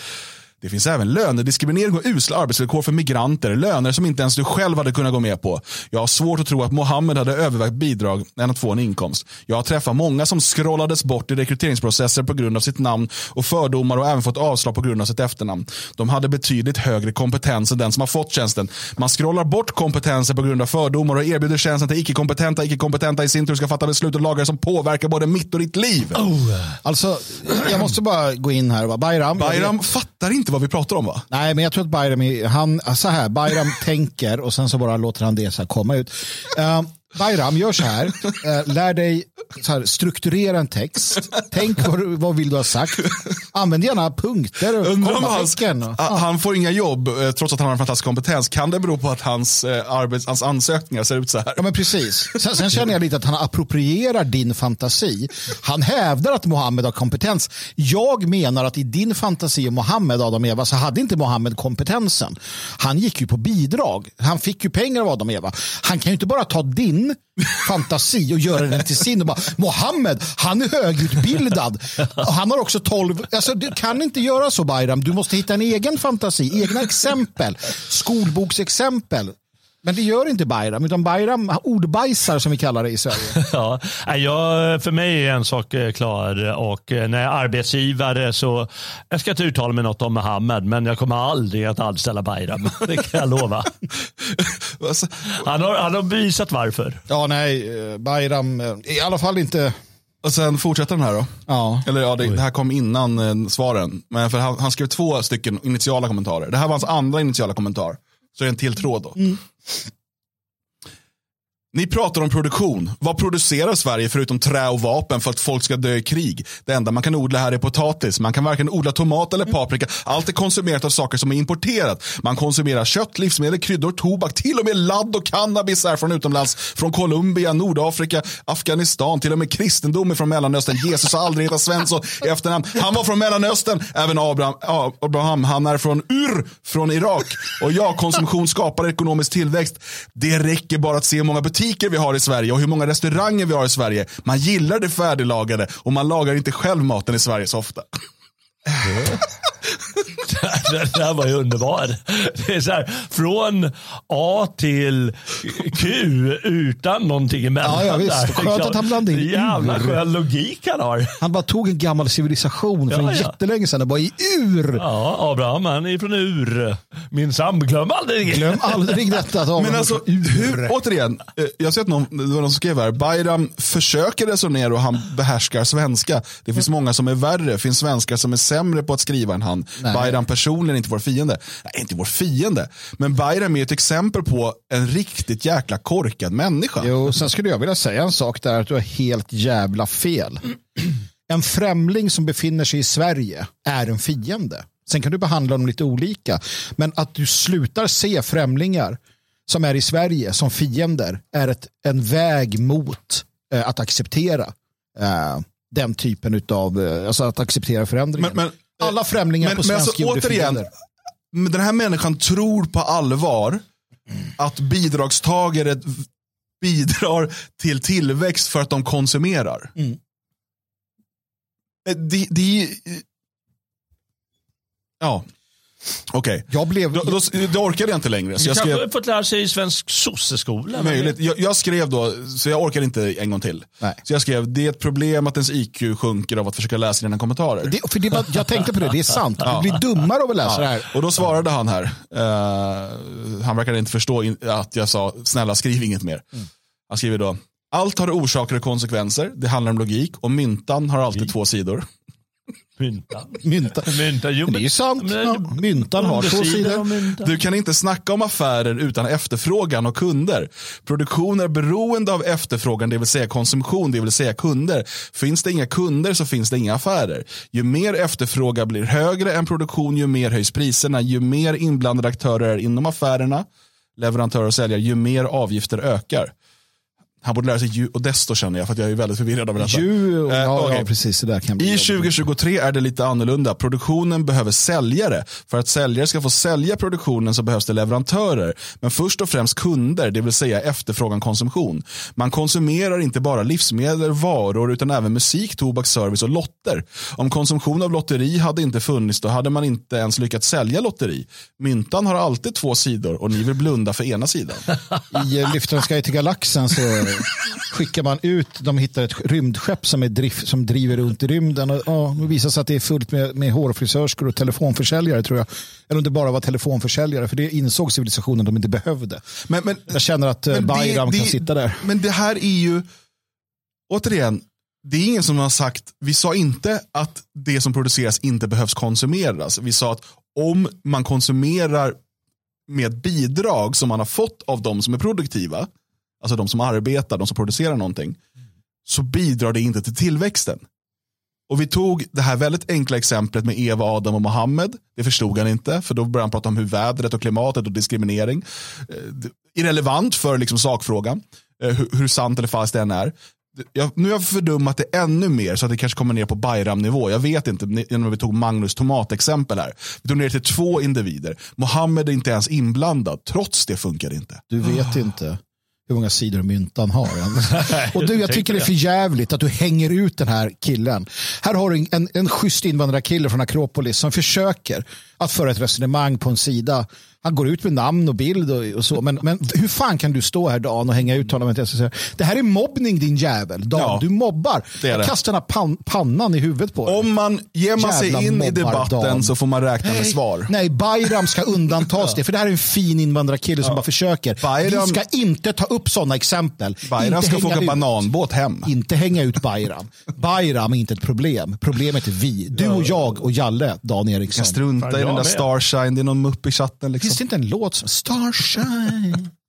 Det finns även lönediskriminering och usla arbetsvillkor för migranter, löner som inte ens du själv hade kunnat gå med på. Jag har svårt att tro att Mohammed hade övervägt bidrag än att få en inkomst. Jag har träffat många som scrollades bort i rekryteringsprocesser på grund av sitt namn och fördomar och även fått avslag på grund av sitt efternamn. De hade betydligt högre kompetens än den som har fått tjänsten. Man scrollar bort kompetenser på grund av fördomar och erbjuder tjänsten till icke-kompetenta. Icke-kompetenta i sin tur ska fatta beslut och lagar som påverkar både mitt och ditt liv. Alltså, jag måste bara gå in här Bayram. Bayram fattar inte inte vad vi pratar om va? Nej, men jag tror att Bayram, är- han, så här, Bayram tänker och sen så bara låter han det så här komma ut. Uh, Bayram, gör så här. Uh, lär dig så här, strukturera en text. Tänk vad, vad vill du ha sagt. Använd gärna punkter och kommatecken. han får inga jobb eh, trots att han har en fantastisk kompetens. Kan det bero på att hans, eh, arbets, hans ansökningar ser ut så här? Ja, men precis. Sen, sen känner jag lite att han approprierar din fantasi. Han hävdar att Mohammed har kompetens. Jag menar att i din fantasi om Mohammed, Adam och Eva, så hade inte Mohammed kompetensen. Han gick ju på bidrag. Han fick ju pengar av Adam och Eva. Han kan ju inte bara ta din fantasi och göra den till sin och bara Mohammed, han är högutbildad. Han har också 12, alltså du kan inte göra så Bayram. Du måste hitta en egen fantasi, egna exempel, skolboksexempel. Men det gör inte Bayram, utan Bayram ordbajsar som vi kallar det i Sverige. Ja, jag, för mig är en sak eh, klar och eh, när jag är arbetsgivare så jag ska inte uttala mig något om Mohammed men jag kommer aldrig att anställa Bayram. Det kan jag lova. Han har, han har bevisat varför. Ja, nej, eh, Bayram, i alla fall inte, Och sen fortsätter den här då. ja. Eller ja, det, det här kom innan eh, svaren. Men för han, han skrev två stycken initiala kommentarer. Det här var hans andra initiala kommentar. Så är det en till tråd då. Mm. Ni pratar om produktion. Vad producerar Sverige förutom trä och vapen för att folk ska dö i krig? Det enda man kan odla här är potatis. Man kan varken odla tomat eller paprika. Allt är konsumerat av saker som är importerat. Man konsumerar kött, livsmedel, kryddor, tobak, till och med ladd och cannabis är från utomlands. Från Colombia, Nordafrika, Afghanistan, till och med kristendom är från Mellanöstern. Jesus har aldrig hetat Svensson i efternamn. Han var från Mellanöstern. Även Abraham, Abraham han är från Ur, från Irak. Och ja, konsumtion skapar ekonomisk tillväxt. Det räcker bara att se hur många butiker vi har i Sverige och hur många restauranger vi har i Sverige. Man gillar det färdiglagade och man lagar inte själv maten i Sverige så ofta. Den där var ju underbar. Det är så här, från A till Q utan någonting emellan. Ja, ja, visst. Skönt att han blandade in Jävla ur. skön logik han har. Han bara tog en gammal civilisation från Ja, ja. jättelänge sedan och bara i ur. Ja, Abraham han är från Ur. Min sam, glöm aldrig. Glöm aldrig detta. Att Men alltså, hur, återigen, eh, jag har sett någon, det var någon som skrev här, Bayram försöker resonera och han behärskar svenska. Det finns många som är värre, det finns svenskar som är sämre på att skriva än han. Nej. Bayram personligen är inte vår fiende. Nej, inte vår fiende. Men Bayram är ett exempel på en riktigt jäkla korkad människa. Jo, sen skulle jag vilja säga en sak där att du har helt jävla fel. En främling som befinner sig i Sverige är en fiende. Sen kan du behandla dem lite olika. Men att du slutar se främlingar som är i Sverige som fiender är ett, en väg mot eh, att acceptera eh, den typen av, eh, alltså att acceptera förändringar. Men- men- Alla främlingar men- på men alltså, svensk jord är återigen. Men den här människan tror på allvar att bidragstagare bidrar till tillväxt för att de konsumerar. Mm. Eh, Det, det är... Ja, okej. Jag blev... Då, då, då orkade jag inte längre. Så jag kanske skrev, fått lära sig i svensk sosseskola. möjligt. Jag, jag skrev då, så jag orkade inte en gång till. Nej. Så jag skrev, det är ett problem att ens IQ sjunker av att försöka läsa dina kommentarer. Det, för det, var- jag tänkte på det, det är sant. Du blir dummare av att läsa det här. Och då svarade han här, eh, han verkade inte förstå in, att jag sa snälla skriv inget mer. Han skriver då, allt har orsaker och konsekvenser, det handlar om logik och myntan har alltid två sidor. Myntan. Myntan. Myntan. Jo, Men det är ju sant. men- Ja, myntan har två sidor. Du kan inte snacka om affärer utan efterfrågan och kunder. Produktion är beroende av efterfrågan, det vill säga konsumtion, det vill säga kunder. Finns det inga kunder så finns det inga affärer. Ju mer efterfrågan blir högre än produktion, ju mer höjs priserna. Ju mer inblandade aktörer är inom affärerna, leverantörer och säljare, ju mer avgifter ökar. Han borde lära sig ju och desto känner jag, för att jag är väldigt förvirrad av detta. Ju, Eh, ja, okej. ja, precis. Det där kan bli I jobbigt. 2023 är det lite annorlunda. Produktionen behöver säljare. För att säljare ska få sälja produktionen så behövs det leverantörer. Men först och främst kunder, det vill säga efterfrågan konsumtion. Man konsumerar inte bara livsmedel, varor utan även musik, tobak, service och lotter. Om konsumtion av lotteri hade inte funnits då hade man inte ens lyckats sälja lotteri. Myntan har alltid två sidor och ni vill blunda för ena sidan. I eh, Lyftarens guide till galaxen så skickar man ut, de hittar ett rymdskepp som, är drift, som driver runt i rymden. Och, ja, det visar sig att det är fullt med, med hårfrisörskor och telefonförsäljare tror jag. Eller om det bara var telefonförsäljare, för det insåg civilisationen de inte behövde. Men, men, Jag känner att eh, Men det- Bayram kan det- sitta där. Men det här är ju, återigen, det är ingen som har sagt, vi sa inte att det som produceras inte behövs konsumeras. Vi sa att om man konsumerar med bidrag som man har fått av de som är produktiva, alltså de som arbetar, de som producerar någonting, så bidrar det inte till tillväxten. Och vi tog det här väldigt enkla exemplet med Eva, Adam och Mohammed. Det förstod han inte, för då började han prata om hur vädret och klimatet och diskriminering. Eh, irrelevant för liksom sakfrågan, eh, hur, hur sant eller falskt det än är. Jag, nu har jag fördummat det ännu mer så att det kanske kommer ner på Bayram-nivå. Jag vet inte, genom att vi tog Magnus tomatexempel här. Vi tog ner till två individer. Mohammed är inte ens inblandad, trots det funkar det inte. Du vet inte hur många sidor myntan har. och du, jag tycker det är för jävligt att du hänger ut den här killen. Här har du en, en, schysst invandrarkille från Akropolis som försöker att föra ett resonemang på en sida. Han går ut med namn och bild och, och så. Men, men hur fan kan du stå här Dan och hänga ut honom? Det här är mobbning din jävel. Dan, Ja, du mobbar. det är Jag det. kastar den här pan, pannan i huvudet på dig. Om man ger man sig in i debatten Dan. så får man räkna med svar. Nej, Bayram ska undantas det. För det här är en fin invandrarkille som bara försöker. Bayram- Vi ska inte ta upp sådana exempel. Bayram inte ska få hänga åka ut. bananbåt hem. Inte hänga ut Bayram. Bayram är inte ett problem. Problemet är vi. Du och jag och Jalle, Dan Eriksson. Jag strunta i den där med. Starshine, det är någon mupp i chatten. Liksom. Finns det inte en låt som Starshine?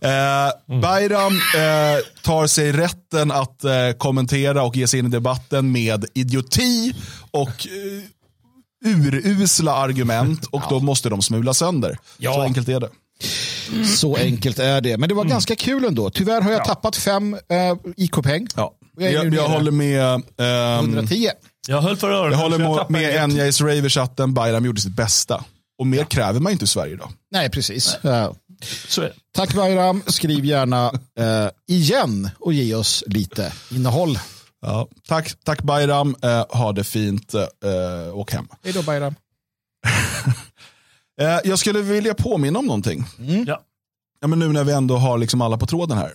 Eh, Bayram eh, tar sig rätten att eh, kommentera och ge sig in i debatten med idioti och eh, urusla argument och då måste de smula sönder. Ja. Så enkelt är det. Så enkelt är det. Men det var ganska kul ändå. Tyvärr har jag tappat fem eh, IK-peng. Ja. Jag Jag, jag håller med, ehm, 110. Jag höll för öronen. jag håller så med. Enja i Raver-chatten. Bayram gjorde sitt bästa. Och mer kräver man inte i Sverige idag. Nej, precis. Så är det. tack Bayram. Skriv gärna eh, igen och ge oss lite innehåll. Ja. Tack, tack Bayram, eh, ha det fint, eh, åk hem. Hej då Bayram. Eh, jag skulle vilja påminna om någonting. Ja. Ja, men nu när vi ändå har liksom alla på tråden här.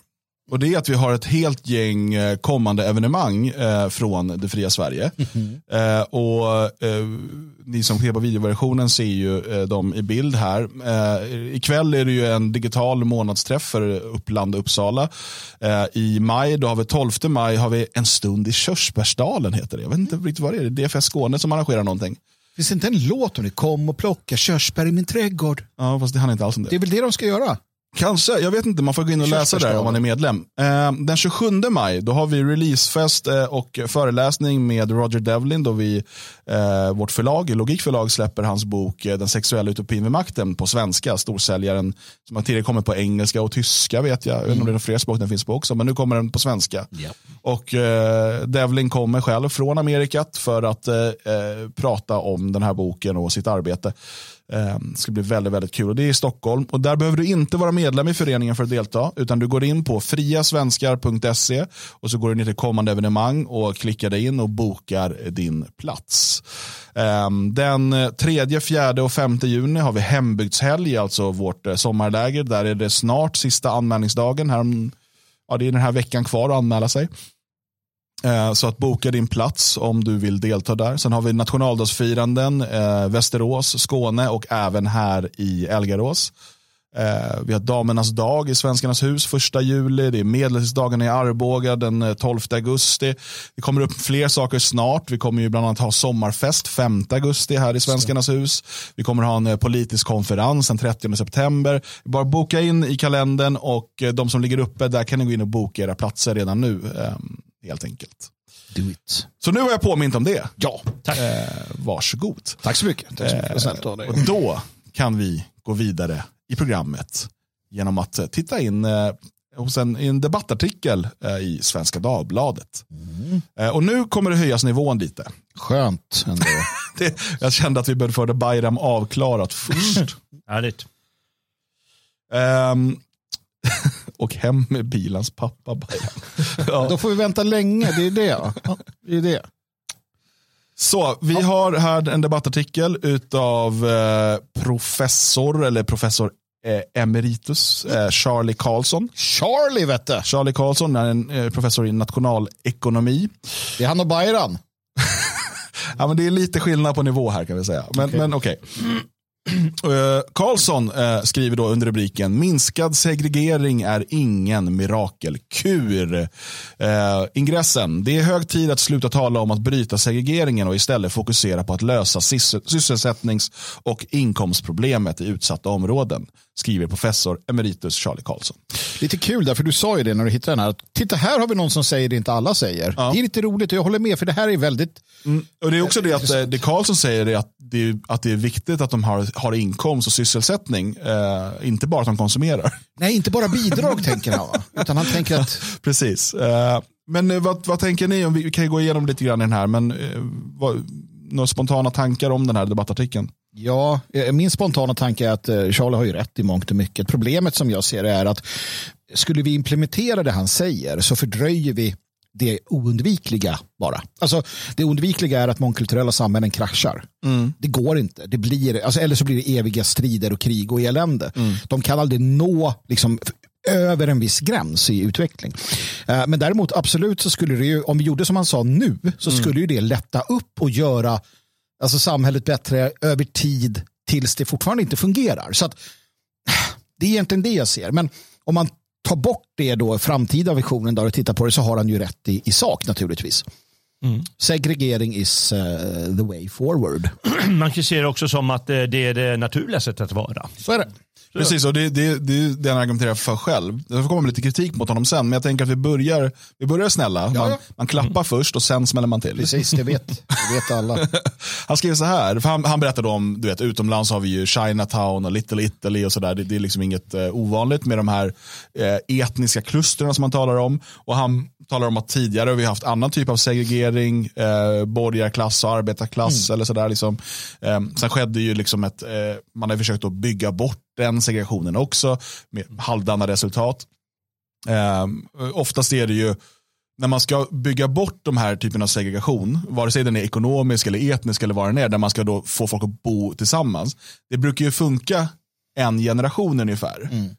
Och det är att vi har ett helt gäng eh, kommande evenemang eh, från det fria Sverige. Eh, och eh, ni som ser på videoversionen ser ju eh, dem i bild här. Eh, ikväll är det ju en digital månadsträff för Uppland och Uppsala. Eh, I maj, då har vi 12 maj, har vi en stund i Körsbärsdalen heter det. Jag vet inte riktigt vad det är. Det är DFS Skåne som arrangerar någonting. Finns det inte en låt om det? Kom och plocka körsbär i min trädgård. Ja, fast det handlar inte alls om det. Det är väl det de ska göra? Kanske, jag vet inte. Man får gå in och läsa där om man är medlem. Eh, den 27 maj då har vi releasefest eh, och föreläsning med Roger Devlin då vi, eh, vårt förlag, Logikförlag släpper hans bok Den sexuella utopin vid makten på svenska. Storsäljaren som har tidigare kommit på engelska och tyska vet jag. Jag vet inte om det är fler språk den finns på också, men nu kommer den på svenska. Och eh, Devlin kommer själv från Amerikat för att prata om den här boken och sitt arbete. Ehm, det ska bli väldigt, väldigt kul. Och det är i Stockholm. Och där behöver du inte vara medlem i föreningen för att delta. Utan du går in på friasvenskar.se och så går du ner till kommande evenemang och klickar dig in och bokar din plats. Ehm, den 3, 4 och 5 juni har vi hembygdshelg, alltså vårt eh, sommarläger. Där är det snart sista anmälningsdagen. Här om, ja, det är den här veckan kvar att anmäla sig. Eh, Så att boka din plats om du vill delta där. Sen har vi nationaldagsfiranden, eh, Västerås, Skåne och även här i Elgarås. Eh, vi har Damernas dag i Svenskarnas hus första juli. Det är Medeltidsdagen i Arboga den 12 eh, augusti. Det kommer upp fler saker snart. Vi kommer ju bland annat ha sommarfest 5 augusti här i Svenskarnas hus. Vi kommer ha en eh, politisk konferens den 30 september. Bara boka in i kalendern och de som ligger uppe, där kan ni gå in och boka era platser redan nu. Helt enkelt. Do it. Så nu har jag påmint om det. Ja, tack. Eh, varsågod. Tack så mycket. Tack så mycket. Eh, och då kan vi gå vidare i programmet genom att eh, titta in eh, hos en, en debattartikel eh, i Svenska Dagbladet. Mm. Och nu kommer det höjas nivån lite. Skönt ändå. det, jag kände att vi behövde få det Bayram avklarat först. Härligt. Um, och hem med bilans pappa ja. Då får vi vänta länge, det är det. det, är det. Så, vi har här en debattartikel av eh, professor, eller professor eh, emeritus, eh, Charlie Karlsson. Charlie vet du. Charlie Karlsson är en eh, professor i nationalekonomi. Det är han och Bayram. ja, men det är lite skillnad på nivå här kan vi säga. Men okej. Men, okay. Uh, Karlsson uh, skriver då under rubriken Minskad segregering är ingen mirakelkur. Uh, ingressen. Det är hög tid att sluta tala om att bryta segregeringen och istället fokusera på att lösa sysselsättnings och inkomstproblemet i utsatta områden skriver professor emeritus Charlie Karlsson. Lite kul där, för du sa ju det när du hittade den här. Titta, här har vi någon som säger det inte alla säger. Ja. Det är lite roligt och jag håller med, för det här är väldigt... Mm. Och Det är också det att eh, det Karlsson säger är att det är, att det är viktigt att de har, har inkomst och sysselsättning, eh, inte bara att de konsumerar. Nej, inte bara bidrag tänker han, utan han tänker att... Precis. Eh, men vad, vad tänker ni? Om vi, vi kan gå igenom lite grann i den här, men eh, vad, några spontana tankar om den här debattartikeln? Ja, eh, min spontana tanke är att eh, Charlie har ju rätt i mångt och mycket. Problemet som jag ser det är att skulle vi implementera det han säger så fördröjer vi det oundvikliga bara. Alltså, det oundvikliga är att mångkulturella samhällen kraschar. Mm. Det går inte. Det blir, alltså, eller så blir det eviga strider och krig och elände. Mm. De kan aldrig nå liksom, över en viss gräns i utveckling. Eh, men däremot absolut så skulle det ju, om vi gjorde som han sa nu, så mm. skulle ju det lätta upp och göra alltså samhället bättre över tid tills det fortfarande inte fungerar. Så att, det är egentligen det jag ser. Men om man tar bort det då, framtida visionen där och tittar på det så har han ju rätt i, i sak naturligtvis. Mm. Segregering is uh, the way forward. Man kan se det också som att det är det naturliga sättet att vara. Så är det. Precis, och det, det, det är det han argumenterar för själv. Komma med lite kritik mot honom sen, men jag tänker att vi börjar, vi börjar snälla. Man, man klappar mm. först och sen smäller man till. Precis, det vet, det vet alla. han skriver så här, för han, han berättade om, du vet, utomlands har vi ju Chinatown och Little Italy och sådär. Det, det, är liksom inget uh, ovanligt med de här uh, etniska klustren som man talar om. Och han talar om att tidigare har vi haft annan typ av segregering, uh, borgarklass och arbetarklass mm. eller sådär. Liksom. Um, sen skedde ju liksom ett, uh, man har försökt att bygga bort den segregationen också med halvdana resultat. Eh, oftast är det ju när man ska bygga bort de här typen av segregation, vare sig den är ekonomisk eller etnisk eller vad den är, där man ska då få folk att bo tillsammans. Det brukar ju funka en generation ungefär. Mm.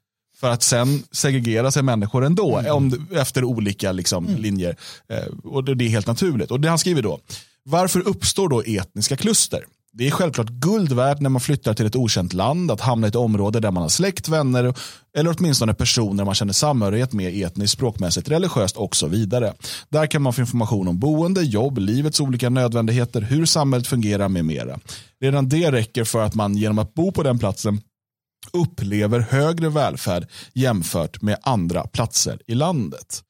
För att sen segregera sig människor ändå mm. om, efter olika liksom, mm. linjer. Eh, och det, det är helt naturligt. Och det han skriver då, varför uppstår då etniska kluster? Det är självklart guld värt när man flyttar till ett okänt land att hamna i ett område där man har släkt, vänner eller åtminstone personer man känner samhörighet med etniskt, språkmässigt, religiöst och så vidare. Där kan man få information om boende, jobb, livets olika nödvändigheter, hur samhället fungerar med mera. Redan det räcker för att man genom att bo på den platsen upplever högre välfärd jämfört med andra platser i landet.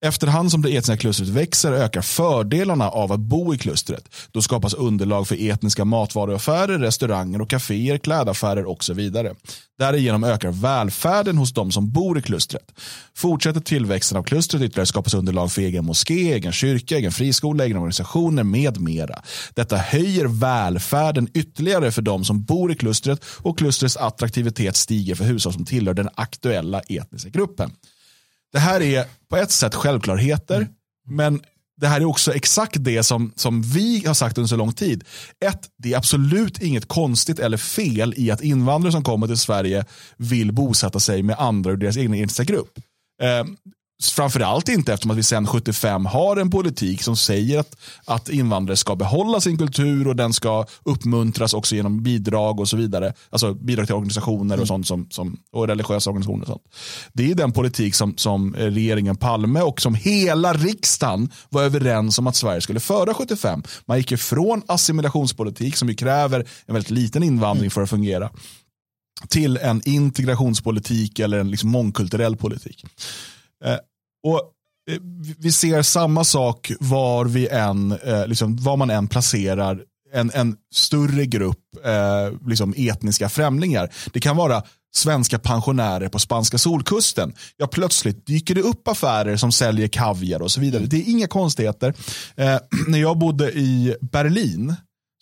Efterhand som det etniska klustret växer ökar fördelarna av att bo i klustret. Då skapas underlag för etniska matvaruaffärer, restauranger och kaféer, klädaffärer och så vidare. Därigenom ökar välfärden hos de som bor i klustret. Fortsätter tillväxten av klustret ytterligare skapas underlag för egen moské, egen kyrka, egen friskola, egna organisationer med mera. Detta höjer välfärden ytterligare för de som bor i klustret och klustrets attraktivitet stiger för hushåll som tillhör den aktuella etniska gruppen. Det här är på ett sätt självklarheter, mm. men det här är också exakt det som, som vi har sagt under så lång tid. Ett, det är absolut inget konstigt eller fel i att invandrare som kommer till Sverige vill bosätta sig med andra ur deras egna etniska grupp. Eh, Framförallt inte eftersom att vi sedan 75 har en politik som säger att, att invandrare ska behålla sin kultur och den ska uppmuntras också genom bidrag och så vidare. Alltså bidrag till organisationer och sånt som, som, och religiösa organisationer. Och sånt. Det är den politik som, som regeringen Palme och som hela riksdagen var överens om att Sverige skulle föra 75. Man gick ifrån assimilationspolitik som ju kräver en väldigt liten invandring för att fungera till en integrationspolitik eller en liksom mångkulturell politik. Och eh, vi ser samma sak var, vi än, eh, liksom, var man än placerar en, en större grupp eh, liksom etniska främlingar. Det kan vara svenska pensionärer på spanska solkusten. Ja, plötsligt dyker det upp affärer som säljer kaviar och så vidare. Det är inga konstigheter. Eh, när jag bodde i Berlin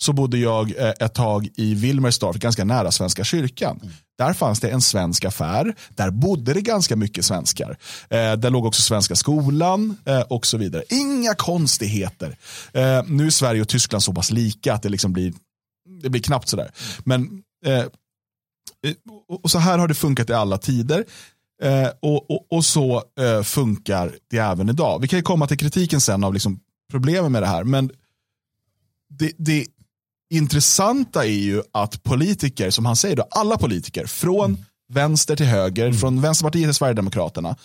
så bodde jag eh, ett tag i Wilmersdorf, ganska nära Svenska kyrkan. Där fanns det en svensk affär. Där bodde det ganska mycket svenskar. Eh, där låg också Svenska skolan eh, och så vidare. Inga konstigheter. Eh, nu är Sverige och Tyskland så pass lika att det, liksom blir, det blir knappt sådär. Men eh, eh och så här har det funkat i alla tider. Eh, och, och, och, så eh, funkar det även idag. Vi kan komma till kritiken sen av liksom problemen med det här. Men det, det intressanta är ju att politiker, som han säger, då, alla politiker från mm. vänster till höger, mm. från Vänsterpartiet till Sverigedemokraterna,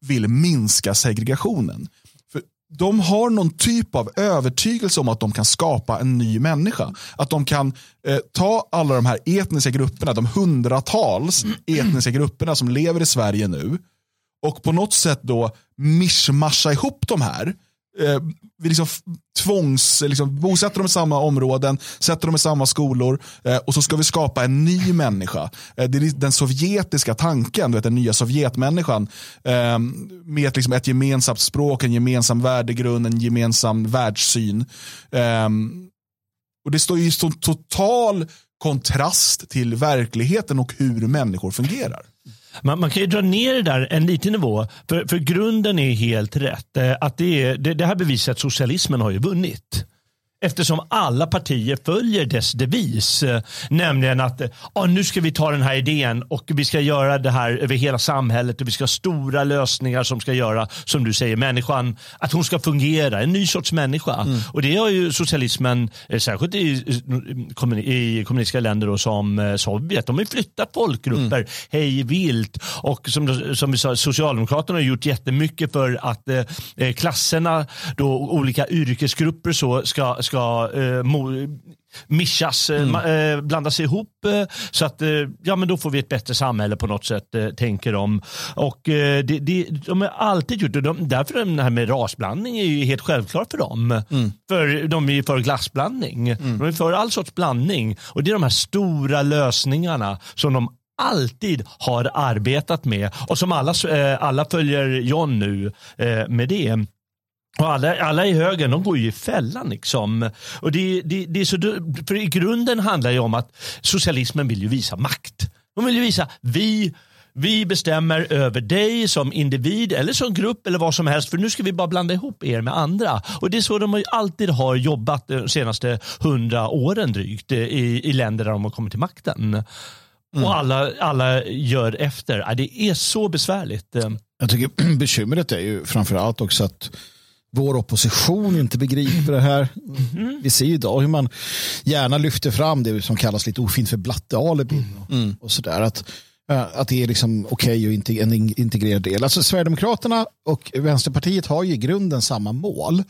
vill minska segregationen. För de har någon typ av övertygelse om att de kan skapa en ny människa. Att de kan eh, ta alla de här etniska grupperna, de hundratals mm. etniska grupperna som lever i Sverige nu och på något sätt då mischmascha ihop de här eh, vi liksom tvångs, liksom, bosätter dem i samma områden, sätter dem i samma skolor eh, och så ska vi skapa en ny människa. Eh, det är den sovjetiska tanken, vet, den nya sovjetmänniskan eh, med ett, liksom, ett gemensamt språk, en gemensam värdegrund, en gemensam världssyn. Eh, och Det står i total kontrast till verkligheten och hur människor fungerar. Man, man, kan ju dra ner det där en liten nivå. För, för grunden är helt rätt. Eh, att det, är, det, det här bevisar att socialismen har ju vunnit. Eftersom alla partier följer dess devis. Eh, nämligen att ah, nu ska vi ta den här idén och vi ska göra det här över hela samhället och vi ska ha stora lösningar som ska göra, som du säger, människan, att hon ska fungera. En ny sorts människa. Mm. Och det har ju socialismen, eh, särskilt i, i kommunistiska länder då, som eh, Sovjet, de har ju flyttat folkgrupper mm. hej vilt. Och som, som vi sa, Socialdemokraterna har gjort jättemycket för att eh, klasserna, då, olika yrkesgrupper så ska ska eh, mischas, eh, mm. eh, blandas ihop eh, så att eh, ja, men då får vi ett bättre samhälle på något sätt, eh, tänker de. Och eh, det, det, de har alltid gjort det. De, därför det här med rasblandning är ju helt självklart för dem. Mm. För de är ju för glassblandning. Mm. De är för all sorts blandning. Och det är de här stora lösningarna som de alltid har arbetat med och som alla, alla följer John nu med det. Och alla, alla i högern de går ju i fällan. Liksom. Och det, det, det är så, för I grunden handlar det om att socialismen vill ju visa makt. De vill ju visa vi vi bestämmer över dig som individ eller som grupp eller vad som helst för nu ska vi bara blanda ihop er med andra. Och Det är så de alltid har jobbat de senaste hundra åren drygt i, i länder där de har kommit till makten. Mm. Och alla, alla gör efter. Det är så besvärligt. Jag tycker bekymret är ju framförallt också att vår opposition inte begriper det här. Mm. Vi ser idag hur man gärna lyfter fram det som kallas lite ofint för blattealibi. Mm. Och sådär. Att, eh, att det är liksom okej okay och en integrerad del. Alltså Sverigedemokraterna och Vänsterpartiet har ju i grunden samma mål.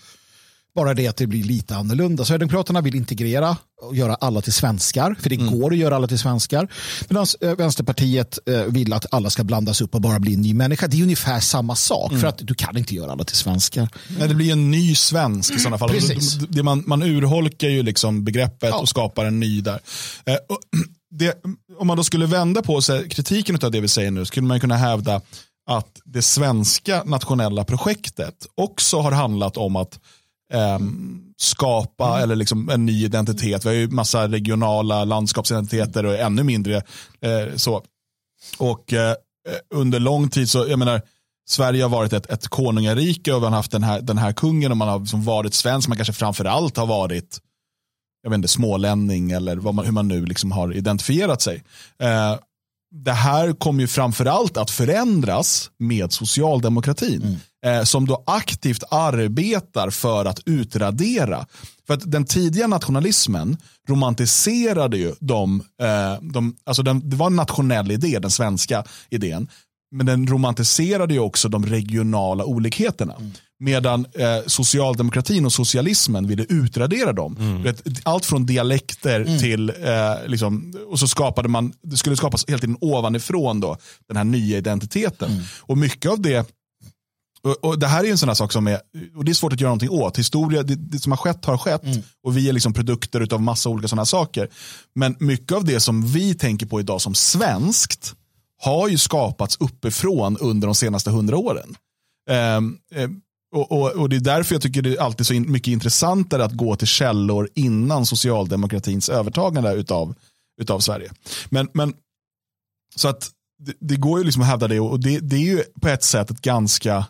Bara det att det blir lite annorlunda. Sverigedemokraterna vill integrera och göra alla till svenskar, för det mm. går att göra alla till svenskar. Medan eh, Vänsterpartiet eh, vill att alla ska blandas upp och bara bli en ny människa. Det är ungefär samma sak, mm. för att du kan inte göra alla till svenskar. Nej, det blir en ny svensk i sådana fall. Precis. Det, man, man urholkar ju liksom begreppet ja. och skapar en ny där. Eh, det, om man då skulle vända på sig kritiken av det vi säger nu, skulle man kunna hävda att det svenska nationella projektet också har handlat om att eh, skapa mm. eller liksom en ny identitet. Vi har ju massa regionala landskapsidentiteter och ännu mindre eh, så. Och eh, under lång tid så, jag menar, Sverige har varit ett, ett konungarike och vi har haft den här, den här kungen och man har liksom varit svensk, man kanske framförallt har varit jag vet inte, smålänning eller man, hur man nu liksom har identifierat sig. Eh, det här kommer ju framförallt att förändras med socialdemokratin. Eh, som då aktivt arbetar för att utradera. För att den tidiga nationalismen romantiserade ju de, eh, de alltså den, det var en nationell idé, den svenska idén. Men den romantiserade ju också de regionala olikheterna. Medan eh, socialdemokratin och socialismen ville utradera dem. Vet, Allt från dialekter till, eh, liksom, och så skapade man, det skulle skapas tiden ovanifrån då, den här nya identiteten. Och mycket av det och, och Det här är ju en sån här sak som är, och det är svårt att göra någonting åt. Historia, det, det som har skett har skett. Och vi är liksom produkter av massa olika sådana saker. Men mycket av det som vi tänker på idag som svenskt har ju skapats uppifrån under de senaste hundra åren. Ehm, ehm, och, och, och Det är därför jag tycker det är alltid så in, mycket intressantare att gå till källor innan socialdemokratins övertagande utav, utav Sverige. Men, men så att det, det går ju liksom att hävda det och det, det är ju på ett sätt ett ganska,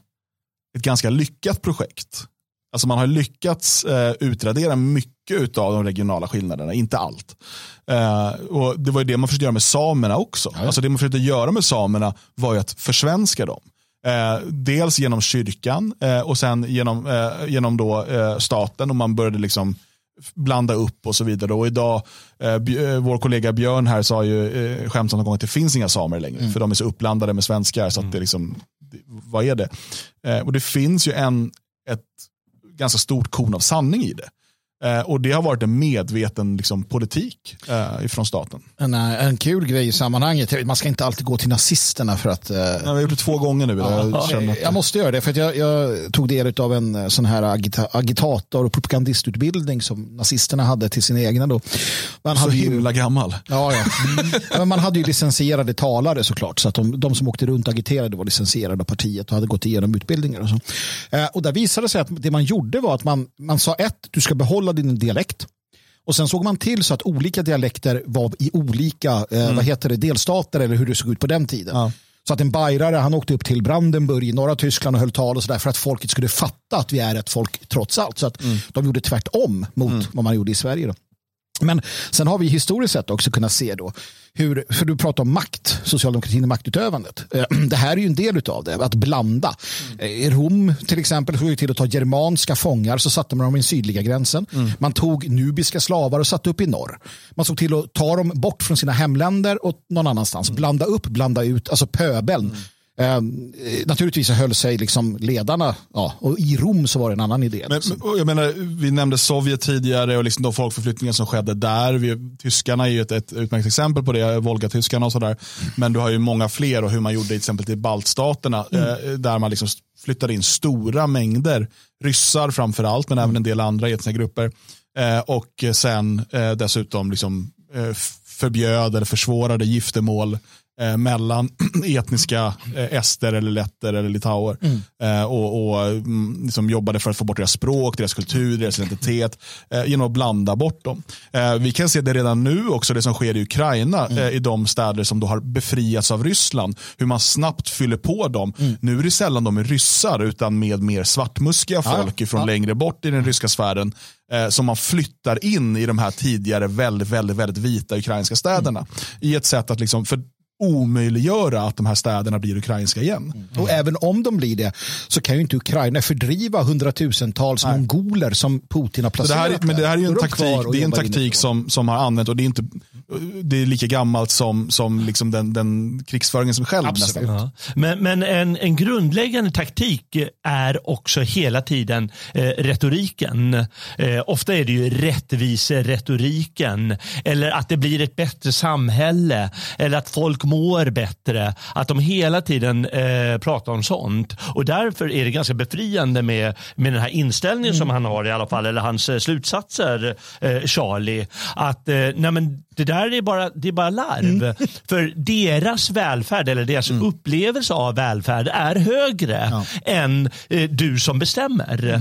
ett ganska lyckat projekt. Alltså man har lyckats eh, utradera mycket av de regionala skillnaderna, inte allt. Eh, och Det var ju det man försökte göra med samerna också. Alltså det man försökte göra med samerna var ju att försvenska dem. Eh, dels genom kyrkan eh, och sen genom, eh, genom då, eh, staten och man började liksom blanda upp och så vidare. Och idag, eh, vår kollega Björn här sa ju eh, skämtsamt någon gång att det finns inga samer längre. För de är så uppblandade med svenskar så att det liksom, vad är det? Eh, och det finns ju en, ett ganska stort korn av sanning i det. Eh, och det har varit en medveten liksom, politik eh, ifrån staten. En, eh, en kul grej i sammanhanget, man ska inte alltid gå till nazisterna för att... eh, Ja, vi har gjort det två gånger nu. Jag känner att, Jag måste göra det för jag, jag tog del av en eh, sån här agita, agitator och propagandistutbildning som nazisterna hade till sina egna. Då. Man så hade ju, himla gammal. ja, ja. Ja, men man hade ju licensierade talare såklart så att de, de som åkte runt och agiterade var licensierade av partiet och hade gått igenom utbildningar. Och, så. Eh, och där visade det sig att det man gjorde var att man, man sa ett, du ska behålla din dialekt. Och sen såg man till så att olika dialekter var i olika eh, vad heter det, delstater eller hur det såg ut på den tiden. Ja. Så att en bajrare han åkte upp till Brandenburg i norra Tyskland och höll tal och sådär för att folket skulle fatta att vi är ett folk trots allt. Så att de gjorde tvärtom mot vad man gjorde i Sverige. Då. Men sen har vi historiskt sett också kunnat se då hur, för du pratar om makt, socialdemokratin och maktutövandet. Eh, Det här är ju en del av det, att blanda. Eh, I Rom till exempel såg det till att ta germanska fångar så satte man dem i den sydliga gränsen. Man tog nubiska slavar och satte upp i norr. Man såg till att ta dem bort från sina hemländer och någon annanstans. Blanda upp, blanda ut, alltså pöbeln. Eh, naturligtvis höll sig liksom ledarna, ja, och i Rom så var det en annan idé. Men, och jag menar, vi nämnde Sovjet tidigare och liksom de folkförflyttningar som skedde där. Vi, tyskarna är ju ett, ett utmärkt exempel på det, Volgatyskarna och sådär. Men du har ju många fler och hur man gjorde till exempel till baltstaterna. Eh, där man liksom flyttade in stora mängder ryssar framför allt, men även en del andra etniska grupper. Eh, och sen eh, dessutom liksom, eh, förbjöd eller försvårade giftermål eh, mellan etniska eh, ester eller letter eller litauer. Eh, och och mm, liksom jobbade för att få bort deras språk, deras kultur, deras identitet eh, genom att blanda bort dem. Eh, vi kan se det redan nu också, det som sker i Ukraina, eh, i de städer som då har befriats av Ryssland. Hur man snabbt fyller på dem. Nu är det sällan de är ryssar utan med mer svartmuskiga folk ifrån längre bort i den ryska sfären som man flyttar in i de här tidigare väldigt, väldigt, väldigt vita ukrainska städerna. I ett sätt att liksom, för omöjliggöra att de här städerna blir ukrainska igen. Och även om de blir det så kan ju inte Ukraina fördriva hundratusentals mongoler som Putin har Så det placerat här, är- men det här är ju en taktik, det är en taktik som, som har använt och det är, inte, det är lika gammalt som, som liksom den, den krigsföringen som själv nästan. Ja. Men, men en, en grundläggande taktik är också hela tiden eh, retoriken. Eh, ofta är det ju rättviseretoriken eller att det blir ett bättre samhälle eller att folk mår bättre. Att de hela tiden eh, pratar om sånt. Och därför är det ganska befriande med, med den här inställningen som han har i alla fall, eller hans eh, slutsatser, eh, Charlie. Att eh, nej men det där är bara, det är bara larv. För deras välfärd eller deras upplevelse av välfärd är högre än eh, du som bestämmer.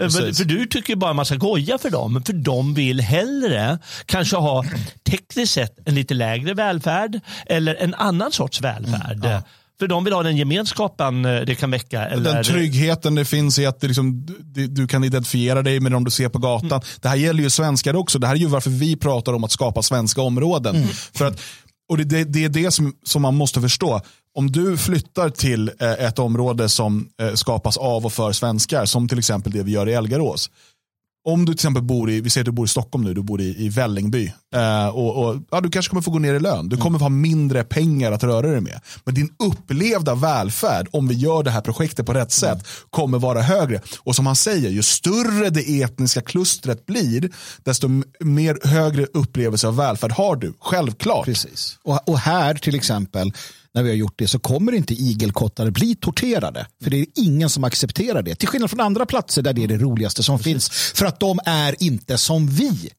Eh, För, Precis. för du tycker bara man ska goja för dem. För de vill hellre kanske ha tekniskt sett en lite lägre välfärd eller en annan sorts välfärd. För de vill ha den gemenskapen eh, det kan väcka. Eller, Den tryggheten det finns i att liksom, du, du kan identifiera dig med dem du ser på gatan. Mm. Det här gäller ju svenskar också. Det här är ju varför vi pratar om att skapa svenska områden. Mm. För att och det, det, det är det som, som man måste förstå. Om du flyttar till eh, ett område som eh, skapas av och för svenskar, som till exempel det vi gör i Elgarås, om du till exempel bor i, vi säger att du bor i Stockholm nu, du bor i, i Vällingby. Eh, och, och, ja, du kanske kommer få gå ner i lön. Du kommer få ha mindre pengar att röra dig med. Men din upplevda välfärd, om vi gör det här projektet på rätt sätt, kommer vara högre. Och som han säger, ju större det etniska klustret blir, desto mer högre upplevelse av välfärd har du. Självklart. Precis. Och, och här till exempel, när vi har gjort det så kommer inte igelkottar bli torterade. För det är ingen som accepterar det. Till skillnad från andra platser där det är det roligaste som finns. För att de är inte som vi.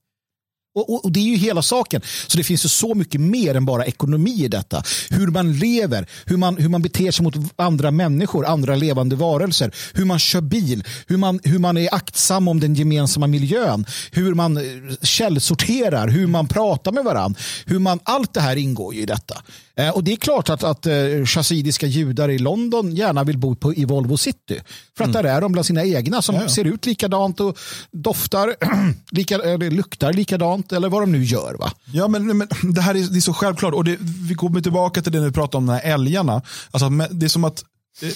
Och, och, och Det är ju hela saken. Så det finns ju så mycket mer än bara ekonomi i detta. Hur man lever, hur man, hur man beter sig mot andra människor, andra levande varelser. Hur man kör bil, hur man, hur man är aktsam om den gemensamma miljön. Hur man eh, källsorterar, hur man pratar med varandra. Hur man, allt det här ingår ju i detta. Eh, och det är klart att, att eh, chassidiska judar i London gärna vill bo på, i Volvo City. För att där är de bland sina egna som Ja, ja. ser ut likadant och doftar, lika, eller luktar likadant eller vad de nu gör. Va? Ja, men, men det här är, det är så självklart. Och det, vi kommer tillbaka till det när vi pratar om de här älgarna. Alltså, det är som att eh,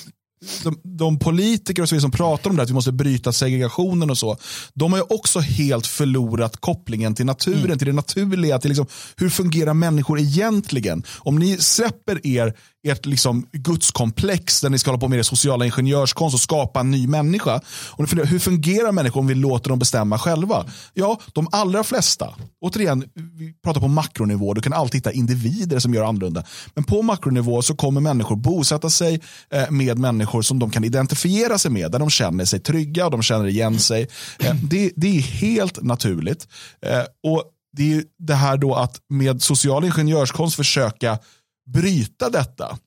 de, de politiker och så som pratar om det, att vi måste bryta segregationen och så. De har ju också helt förlorat kopplingen till naturen, till det naturliga. Till liksom, hur fungerar människor egentligen? Om ni släpper er ert liksom gudskomplex där ni ska hålla på med er sociala ingenjörskonst och skapa en ny människa. Och funderar, hur fungerar människor om vi låter dem bestämma själva? Ja, de allra flesta, återigen, vi pratar på makronivå, du kan alltid hitta individer som gör annorlunda. Men på makronivå så kommer människor bosätta sig eh, med människor som de kan identifiera sig med, där de känner sig trygga och de känner igen sig. Eh, det, det är helt naturligt. Eh, och det är det här då att med social ingenjörskonst försöka bryta detta.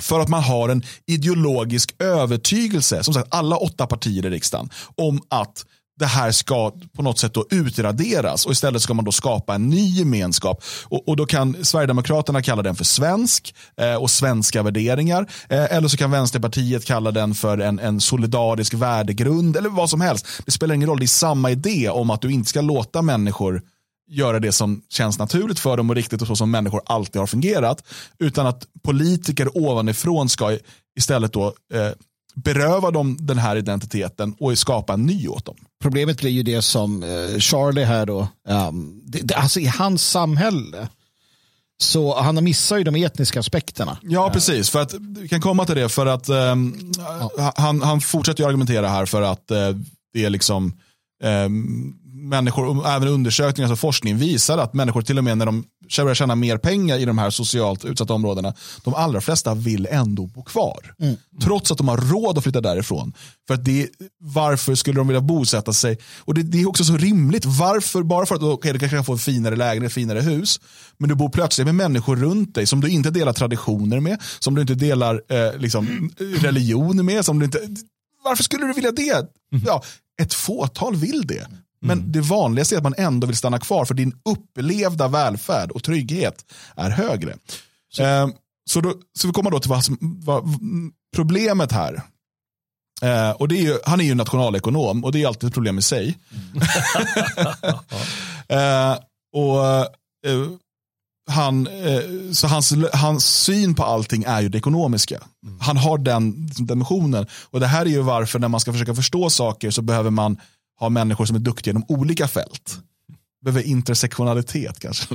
För att man har en ideologisk övertygelse, som sagt alla åtta partier i riksdagen, om att det här ska på något sätt då utraderas och istället ska man då skapa en ny gemenskap. Och, och då kan Sverigedemokraterna kalla den för svensk eh, och svenska värderingar. Eh, eller så kan Vänsterpartiet kalla den för en, en solidarisk värdegrund eller vad som helst. Det spelar ingen roll, det är samma idé om att du inte ska låta människor göra det som känns naturligt för dem och riktigt och så som människor alltid har fungerat. Utan att politiker ovanifrån ska istället då eh, beröva dem den här identiteten och skapa en ny åt dem. Problemet blir ju det som eh, Charlie här då, um, det, det, alltså i hans samhälle så han missar ju de etniska aspekterna. Ja, precis. För att, vi kan komma till det för att ehm, han, han fortsätter ju argumentera här för att eh, det är liksom ehm, människor, och även undersökningar och forskning visar att människor till och med när de börjar tjäna mer pengar i de här socialt utsatta områdena, de allra flesta vill ändå bo kvar. Trots att de har råd att flytta därifrån. För att det, varför skulle de vilja bosätta sig? Och det, det är också så rimligt. Varför? Bara för att okay, du kanske kan få en finare lägenhet, finare hus. Men du bor plötsligt med människor runt dig som du inte delar traditioner med, som du inte delar eh, liksom, religion med. Som du inte, varför skulle du vilja det? Ja, ett fåtal vill det. Men det vanligaste är att man ändå vill stanna kvar för din upplevda välfärd och trygghet är högre. Så, eh, så, då, så vi kommer då till vad, som, vad problemet här. Eh, och det är ju, han är ju nationalekonom och det är alltid ett problem i sig. eh, och eh, han, eh, så hans, hans syn på allting är ju det ekonomiska. Han har den dimensionen. Och det här är ju varför när man ska försöka förstå saker så behöver man ha människor som är duktiga inom olika fält. Behöver intersektionalitet kanske.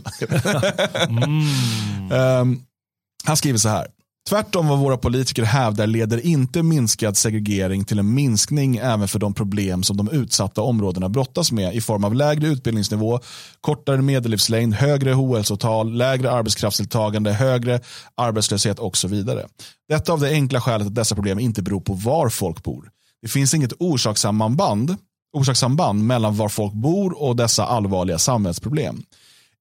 um, han skriver så här. Tvärtom vad våra politiker hävdar leder inte minskad segregering till en minskning även för de problem som de utsatta områdena brottas med i form av lägre utbildningsnivå, kortare medellivslängd, högre ohälsotal, lägre arbetskraftsdeltagande, högre arbetslöshet och så vidare. Detta av det enkla skälet att dessa problem inte beror på var folk bor. Det finns inget orsakssamband, orsakssamband mellan var folk bor och dessa allvarliga samhällsproblem.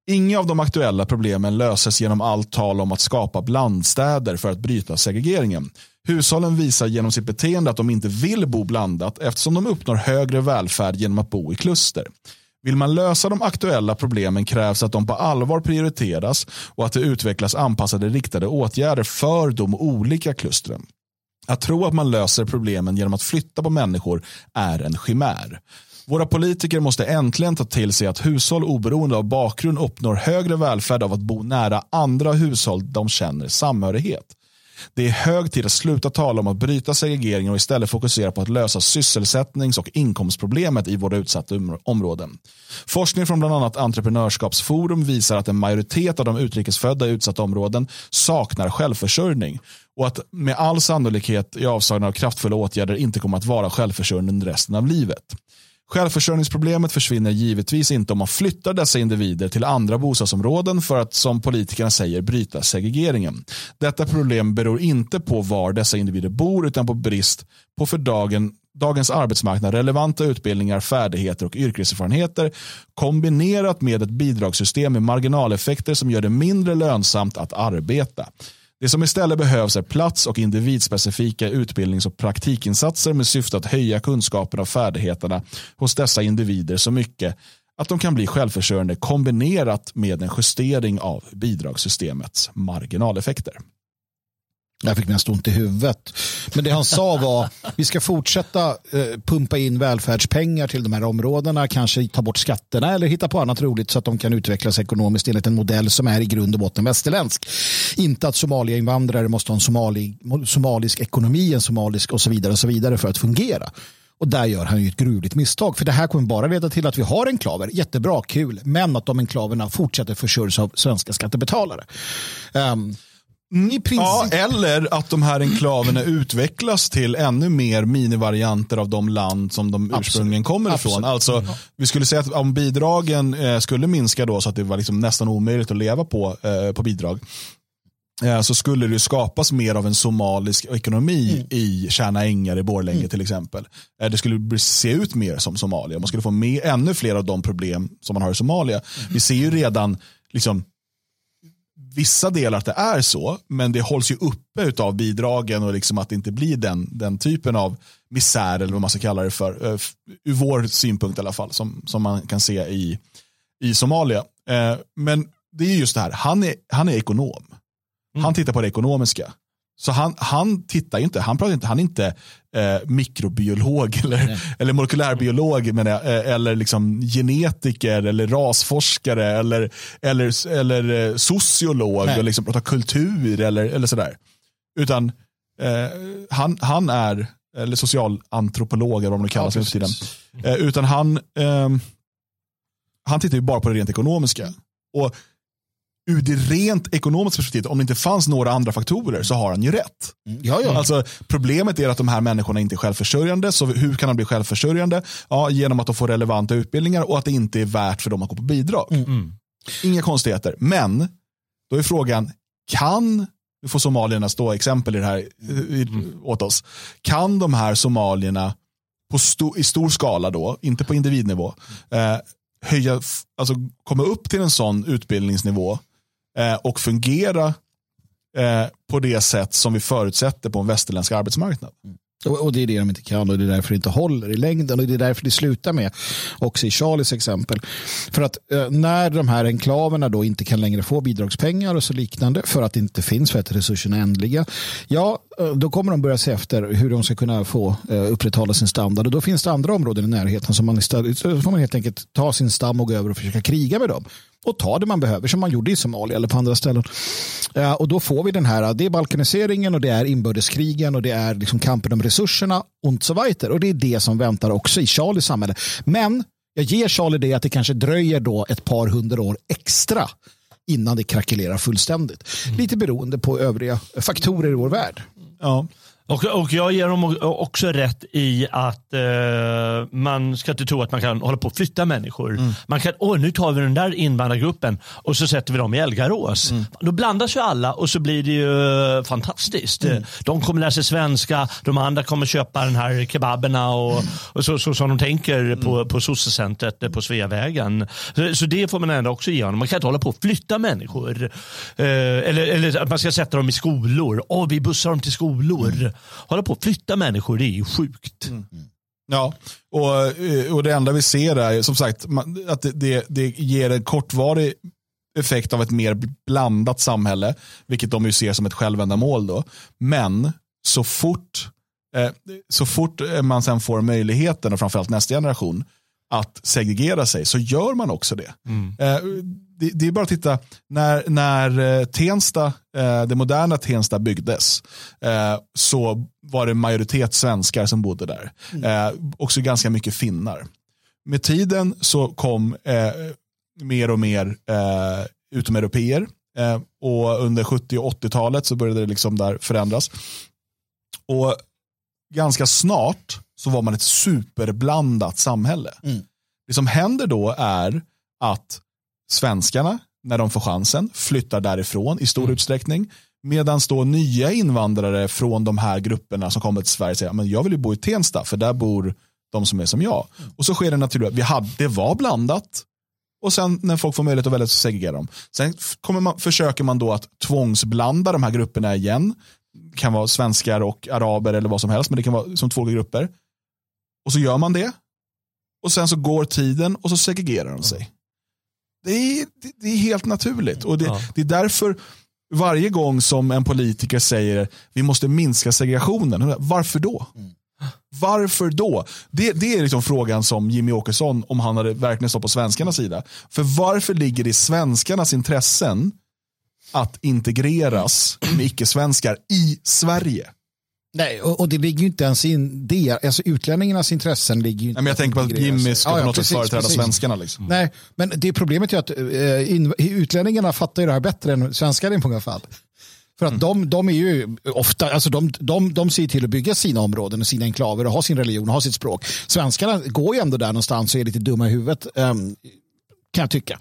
Inga av de aktuella problemen löses genom allt tal om att skapa blandstäder för att bryta segregeringen. Hushållen visar genom sitt beteende att de inte vill bo blandat eftersom de uppnår högre välfärd genom att bo i kluster. Vill man lösa de aktuella problemen krävs att de på allvar prioriteras och att det utvecklas anpassade riktade åtgärder för de olika klustren. Att tro att man löser problemen genom att flytta på människor är en chimär. Våra politiker måste äntligen ta till sig att hushåll oberoende av bakgrund uppnår högre välfärd av att bo nära andra hushåll de känner samhörighet. Det är hög tid att sluta tala om att bryta segregeringen och istället fokusera på att lösa sysselsättnings och inkomstproblemet i våra utsatta områden. Forskning från bland annat Entreprenörskapsforum visar att en majoritet av de utrikesfödda i utsatta områden saknar självförsörjning och att med all sannolikhet i avsaknad av kraftfulla åtgärder inte kommer att vara självförsörjande resten av livet. Självförsörjningsproblemet försvinner givetvis inte om man flyttar dessa individer till andra bostadsområden för att, som politikerna säger, bryta segregeringen. Detta problem beror inte på var dessa individer bor utan på brist på för dagen dagens arbetsmarknad relevanta utbildningar, färdigheter och yrkeserfarenheter kombinerat med ett bidragssystem med marginaleffekter som gör det mindre lönsamt att arbeta. Det som istället behövs är plats och individspecifika utbildnings och praktikinsatser med syfte att höja kunskaperna och färdigheterna hos dessa individer så mycket att de kan bli självförsörjande kombinerat med en justering av bidragssystemets marginaleffekter. Jag fick nästan ont i huvudet. Men det han sa var vi ska fortsätta eh, pumpa in välfärdspengar till de här områdena, kanske ta bort skatterna eller hitta på annat roligt så att de kan utvecklas ekonomiskt enligt en modell som är i grund och botten västerländsk. Inte att Somalia-invandrare måste ha en somali, somalisk ekonomi, en somalisk och så vidare och så vidare för att fungera. Och där gör han ju ett gruvligt misstag. För det här kommer bara leda till att vi har enklaver. Jättebra, kul. Men att de enklaverna fortsätter försörjas av svenska skattebetalare. Um, ja, eller att de här enklaverna utvecklas till ännu mer minivarianter av de land som de ursprungligen kommer ifrån. Alltså, vi skulle säga att om bidragen eh, skulle minska då så att det var liksom nästan omöjligt att leva på, eh, på bidrag eh, så skulle det skapas mer av en somalisk ekonomi mm. i Tjärna Ängar i Borlänge mm. till exempel. Eh, det skulle se ut mer som Somalia. Man skulle få med ännu fler av de problem som man har i Somalia. Mm. Vi ser ju redan liksom, vissa delar att det är så, men det hålls ju uppe av bidragen och liksom att det inte blir den, den typen av misär eller vad man ska kalla det för, uh, ur vår synpunkt i alla fall, som, som man kan se i, i Somalia. Uh, men det är just det här, han är, han är ekonom. Mm. Han tittar på det ekonomiska. Så han, han tittar inte, han pratar inte, han är inte eh, mikrobiolog eller, eller molekylärbiolog men, eh, eller liksom genetiker eller rasforskare eller, eller, eller eh, sociolog Nej. och liksom pratar kultur eller, eller sådär. Utan eh, han, han är, eller socialantropolog eller vad man kallas ja, tiden. Eh, utan han, ehm, han tittar ju bara på det rent ekonomiska. Och ur det rent ekonomiska perspektivet, om det inte fanns några andra faktorer så har han ju rätt. Mm. Ja, ja. Alltså, problemet är att de här människorna inte är självförsörjande. Så hur kan de bli självförsörjande? Ja, genom att de får relevanta utbildningar och att det inte är värt för dem att gå på bidrag. Mm. mm. Inga konstigheter. Men då är frågan, kan, nu får somalierna stå exempel i det här mm. åt oss, kan de här somalierna på sto, i stor skala då, inte på individnivå, eh, höja, alltså komma upp till en sån utbildningsnivå eh, och fungera eh, på det sätt som vi förutsätter på en västerländsk arbetsmarknad. Mm. Och, det är det de inte kan och det är därför det inte håller i längden och det är därför det slutar med, också i Charlies exempel. För att eh, när de här enklaverna då inte kan längre få bidragspengar och så liknande för att det inte finns för att resurserna är ändliga, ja, eh, då kommer de börja se efter hur de ska kunna få eh, upprätthålla sin standard och då finns det andra områden i närheten som man istället, så får man helt enkelt ta sin stam och gå över och försöka kriga med dem och ta det man behöver som man gjorde i Somalia eller på andra ställen. Ja, och då får vi den här, det är balkaniseringen och det är inbördeskrigen och det är liksom kampen om resurserna och så vidare. Och det är det som väntar också i Charlies samhälle. Men jag ger Charlie det att det kanske dröjer då ett par hundra år extra innan det krackelerar fullständigt. Mm. Lite beroende på övriga faktorer i vår värld. Ja. Och, och jag ger dem också rätt i att eh, man ska inte tro att man kan hålla på att flytta människor. Mm. Man kan, åh nu tar vi den där invandrargruppen och så sätter vi dem i Elgarås. Mm. Då blandas ju alla och så blir det ju fantastiskt. Mm. De kommer lära sig svenska, de andra kommer köpa den här kebaberna och, mm. och så, så som de tänker på, mm. på sossecentret på Sveavägen. Så, så, det får man ändå också ge honom. Man kan inte hålla på att flytta människor. Eh, eller, eller att man ska sätta dem i skolor. Åh, vi bussar dem till skolor. Mm hålla på att flytta människor, det är ju sjukt. Mm. Ja, och, eh, och det enda vi ser är som sagt att det, det, det ger en kortvarig effekt av ett mer blandat samhälle, vilket de ju ser som ett självändamål. Då. Men så fort, eh, så fort man sen får möjligheten, och framförallt nästa generation, att segregera sig så gör man också det. Eh, det, det, är bara att titta, när, när eh, Tensta, eh, det moderna Tensta byggdes eh, så var det majoritet svenskar som bodde där. Eh, också ganska mycket finnar. Med tiden så kom mer och mer eh, utomeuropeer och under 70 och 80-talet så började det liksom där förändras. Och ganska snart så var man ett superblandat samhälle. Mm. Det som händer då är att svenskarna, när de får chansen, flyttar därifrån i stor utsträckning. Medan då nya invandrare från de här grupperna som kommer till Sverige säger men jag vill ju bo i Tensta för där bor de som är som jag. Och så sker det naturligt. Vi hade, det var blandat. Och sen när folk får möjlighet att välja så segregerar de. Sen kommer man, försöker man då att tvångsblanda de här grupperna igen. Det kan vara svenskar och araber eller vad som helst, men det kan vara som två grupper. Och så gör man det. Och sen så går tiden och så segregerar de sig. Det är, det, det är helt naturligt. Och det, Ja. det är därför varje gång som en politiker säger vi måste minska segregationen, varför då? Varför då? Det, det är liksom frågan som Jimmy Åkesson, om han hade verkligen stått på svenskarnas sida. För varför ligger det i svenskarnas intressen att integreras med icke-svenskar i Sverige? Nej, och, och det ligger ju inte ens in det. Alltså utlänningarnas intressen ligger ju inte Nej, men jag tänker på att Jimmy ska Ja, på något sätt företräda precis. svenskarna. Liksom. Nej, men det problemet är att eh, in, utlänningarna fattar ju det här bättre än svenskar i många fall. För Mm. att de, de är ju ofta, alltså de, de, de ser till att bygga sina områden och sina enklaver och ha sin religion och ha sitt språk. Svenskarna går ju ändå där någonstans och är lite dumma i huvudet. ehm, kan jag tycka.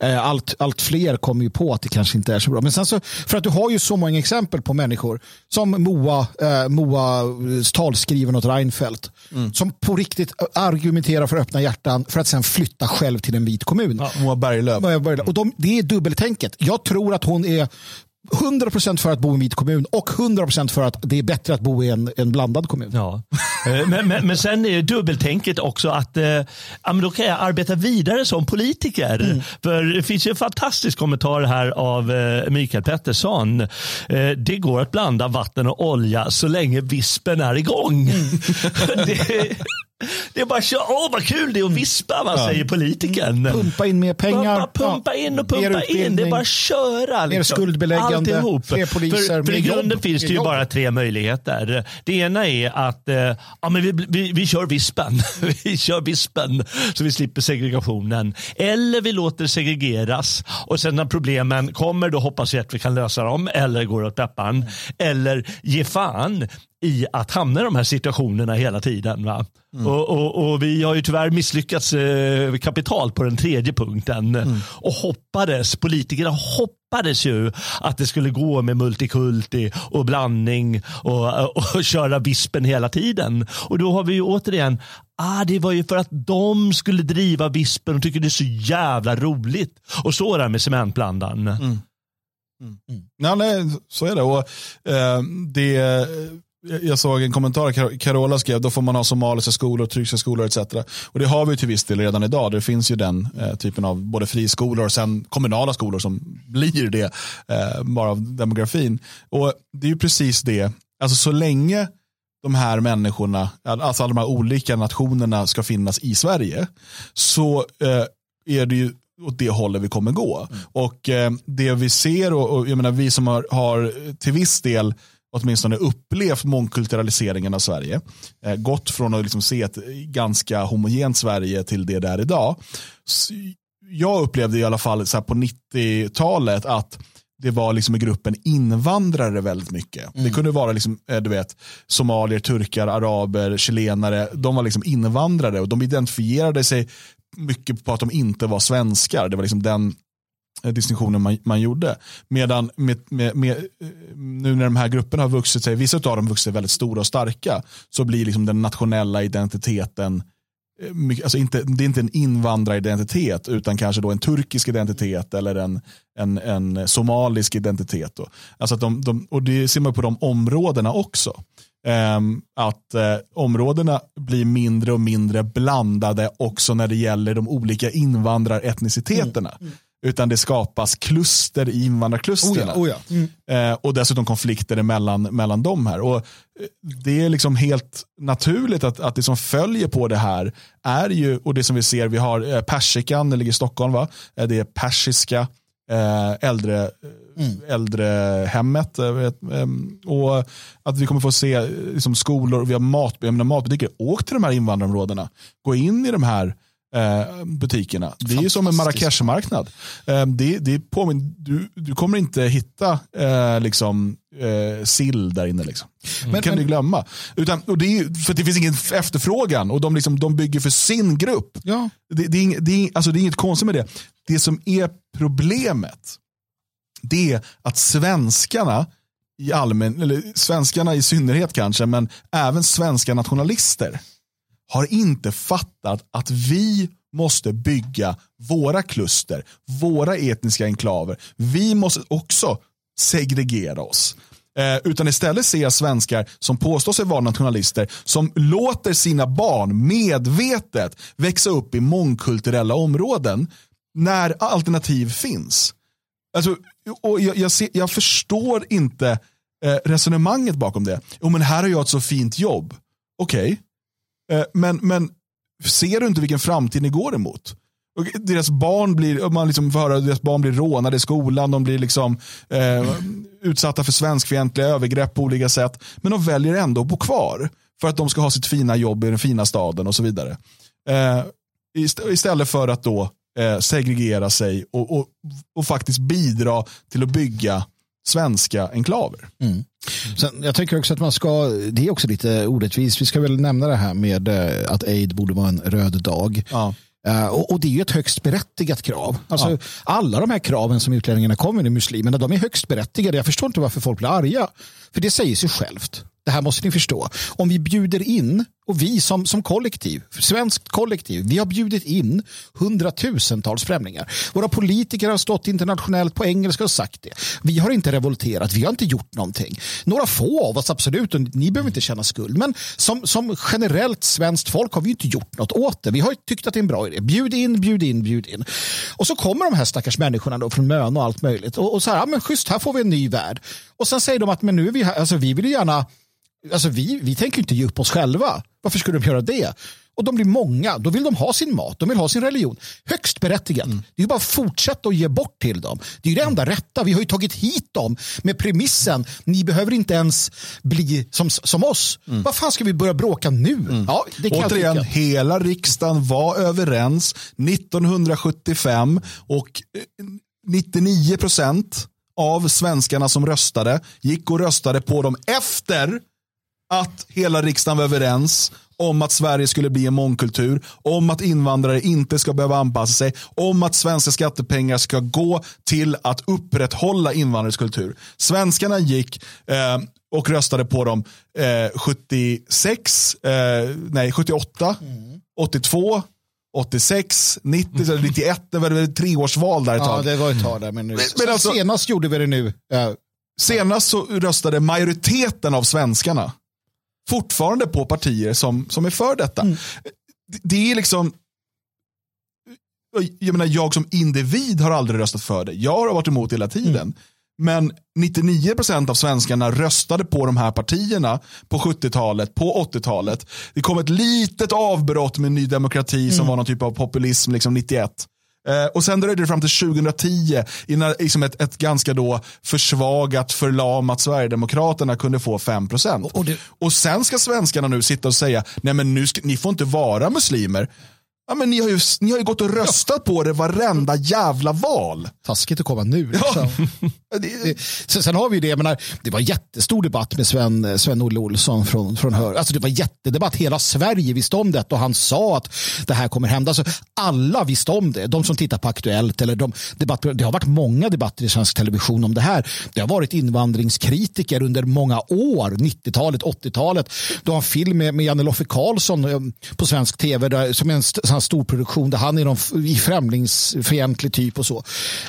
Eh, Allt, allt fler kommer ju på att det kanske inte är så bra. Men sen så, för att du har ju så många exempel på människor som Moa, eh, Moas talskrivaren åt Reinfeldt som på riktigt argumenterar för öppna hjärtan för att sen flytta själv till en vit kommun. Moa Berglöf. Och de, det är dubbeltänket. Jag tror att hon är 100% för att bo i vit kommun och 100% för att det är bättre att bo i en, en blandad kommun. Ja. Eh, Men, men, men sen är dubbeltänket också att eh, ja, men då kan jag arbeta vidare som politiker. Mm. För det finns ju en fantastisk kommentar här av eh, Mikael Pettersson. Eh, det går att blanda vatten och olja så länge vispen är igång. Mm. det, det är bara kör. Åh vad kul det är att vispa, vad säger politikern. Pumpa in mer pengar. Pumpa, pumpa in och Ja, mer pumpa in. Det är bara att köra. liksom. skuldbeläggande, Alltihop. fler poliser, för, för mer i grunden jobb, finns det mer ju bara tre möjligheter. Det ena är att eh, ja, men vi, vi, vi kör vispen. vi kör vispen så vi slipper segregationen. Eller vi låter segregeras och sen när problemen kommer då hoppas vi att vi kan lösa dem eller går åt peppan. Eller ge fan i att hamna i de här situationerna hela tiden. Va? Och, och, och Vi har ju tyvärr misslyckats eh, kapitalt på den tredje punkten. Och hoppades, politikerna hoppades ju att det skulle gå med multikulti och blandning och, och, köra vispen hela tiden. Och då har vi ju återigen, ah, det var ju för att de skulle driva vispen och tycker det är så jävla roligt. Och så är det med cementblandaren. Ja, nej, så är det. Och, eh, det jag såg en kommentar, Car- Carola skrev, då får man ha somaliska skolor, turkiska skolor etc. Och det har vi till viss del redan idag. Det finns ju den eh, typen av både friskolor och sen kommunala skolor som blir det, eh, bara av demografin. Och det är ju precis det, alltså så länge de här människorna, alltså alla de här olika nationerna ska finnas i Sverige, så eh, är det ju åt det hållet vi kommer gå. Och eh, det vi ser, och, och jag menar vi som har, har till viss del åtminstone upplevt mångkulturaliseringen av Sverige, eh, gått från att liksom se ett ganska homogent Sverige till det där idag. Så jag upplevde i alla fall så på 90-talet att det var liksom i gruppen invandrare väldigt mycket. Det kunde vara liksom, eh, du vet, somalier, turkar, araber, chilenare. De var liksom invandrare och de identifierade sig mycket på att de inte var svenskar. Det var liksom den Eh, distinktionen man, man gjorde. Medan med, med, med, eh, nu när de här grupperna har vuxit sig, vissa av dem har vuxit sig väldigt stora och starka, så blir liksom den nationella identiteten eh, Alltså inte, det är inte en invandraridentitet utan kanske då en turkisk identitet eller en, en, en somalisk identitet. Då. Alltså att de, de, och det ser man på de områdena också. Ehm, att områdena blir mindre och mindre blandade också när det gäller de olika invandraretniciteterna. Mm, mm utan det skapas kluster i invandrarklustren. Oh ja, oh ja. Mm. Eh, och dessutom konflikter mellan, mellan dem här. Och eh, det är liksom helt naturligt att, att det som följer på det här är ju, och det som vi ser, vi har eh, persikan, det ligger i Stockholm, va? Det är persiska eh, äldre, mm. äldrehemmet. Och att vi kommer få se liksom, skolor, vi har mat, matbutiker, åk till de här invandrarområdena, gå in i de här butikerna. Det är ju som en Marrakeshmarknad. Eh, det, det du, du kommer inte hitta eh, liksom, eh, sill där inne. Liksom. Mm. Det kan men, du glömma. Utan, och det är, för det finns ingen efterfrågan och de, liksom, de bygger för sin grupp. Ja. Det, det, är, det, är, alltså, det är inget konstigt med det. Det som är problemet det är att svenskarna i allmän, eller svenskarna i synnerhet kanske, men även svenska nationalister har inte fattat att vi måste bygga våra kluster, våra etniska enklaver. Vi måste också segregera oss. Eh, utan istället ser jag svenskar som påstår sig vara nationalister som låter sina barn medvetet växa upp i mångkulturella områden när alternativ finns. Alltså, och jag, jag, ser, jag förstår inte eh, resonemanget bakom det. Jo, men här har jag ett så fint jobb. Okej, okay. Eh, men, men ser du inte vilken framtid ni går emot? Och deras barn blir, man liksom får höra deras barn blir rånade i skolan, de blir liksom, eh, utsatta för svenskfientliga övergrepp på olika sätt. Men de väljer ändå att bo kvar för att de ska ha sitt fina jobb i den fina staden och så vidare. Eh, istället för att då eh, segregera sig och, och, och faktiskt bidra till att bygga svenska enklaver. Mm. Sen, jag tycker också att man ska, det är också lite orättvist, vi ska väl nämna det här med eh, att aid borde vara en röd dag. Ja. Uh, och, och, det är ju ett högst berättigat krav. Alltså, ja. Alla de här kraven som utlänningarna kommer med muslimerna, de är högst berättigade. Jag förstår inte varför folk blir arga. För det säger sig självt. Det här måste ni förstå. Om vi bjuder in, och vi som, som kollektiv, svenskt kollektiv, vi har bjudit in hundratusentals främlingar. Våra politiker har stått internationellt på engelska och sagt det. Vi har inte revolterat, vi har inte gjort någonting. Några få av oss absolut, och ni behöver inte känna skuld. Men som, som generellt svenskt folk har vi inte gjort något åt det. Vi har tyckt att det är en bra idé. Bjud in, bjud in, bjud in. Och så kommer de här stackars människorna då från Mön och allt möjligt. Och, och så här, ja, men schysst, här får vi en ny värld. Och sen säger de att men nu är vi här, alltså vi vill gärna Alltså vi, vi tänker inte ge upp oss själva. Varför skulle de göra det? Och de blir många. Då vill de ha sin mat. De vill ha sin religion. Högst berättigat. Mm. Det är bara att fortsätta att ge bort till dem. Det är det enda rätta. Vi har ju tagit hit dem med premissen. Ni behöver inte ens bli som, som oss. Mm. Vad fan ska vi börja bråka nu? Mm. Ja, det kan Återigen, hela riksdagen var överens 1975 och 99 eh, procent av svenskarna som röstade gick och röstade på dem efter att hela riksdagen var överens om att Sverige skulle bli en mångkultur, om att invandrare inte ska behöva anpassa sig, om att svenska skattepengar ska gå till att upprätthålla invandrares kultur. Svenskarna gick eh, och röstade på dem eh, 76, eh, nej 78, mm. 82, 86, 90, mm. 91, det var ett treårsval där ett tag. Ja, det var ett tag där. Men, nu. men alltså, senast gjorde vi det nu. Senast så röstade majoriteten av svenskarna fortfarande på partier som, som är för detta. Mm. Det är liksom, jag menar jag som individ har aldrig röstat för det. Jag har varit emot hela tiden. Mm. Men 99% av svenskarna röstade på de här partierna på 70-talet, på 80-talet. Det kom ett litet avbrott med Ny Demokrati mm. som var någon typ av populism liksom 91. Eh, och sen dröjde det fram till 2010 innan liksom ett, ett ganska då försvagat, förlamat Sverigedemokraterna kunde få 5%. Och, och, det... och sen ska svenskarna nu sitta och säga, nej men nu ska, ni får inte vara muslimer. Ja, men ni, har ju, ni har ju gått och röstat ja. på det varenda jävla val. Taskigt att komma nu. Liksom. Ja. sen, sen har vi det, menar, det var jättestor debatt med Sven, eh, Sven-Olle Olsson från, från Hör. Alltså det var jättedebatt, hela Sverige visste om det och han sa att det här kommer hända. Alltså, alla visste om det, de som tittar på Aktuellt. Eller de, debatt, det har varit många debatter i svensk television om det här. Det har varit invandringskritiker under många år, 90-talet, 80-talet. Du har en film med, med Janne Loffe Karlsson eh, på svensk tv där, som är en sån storproduktion där han är någon i främlingsfientlig typ och så.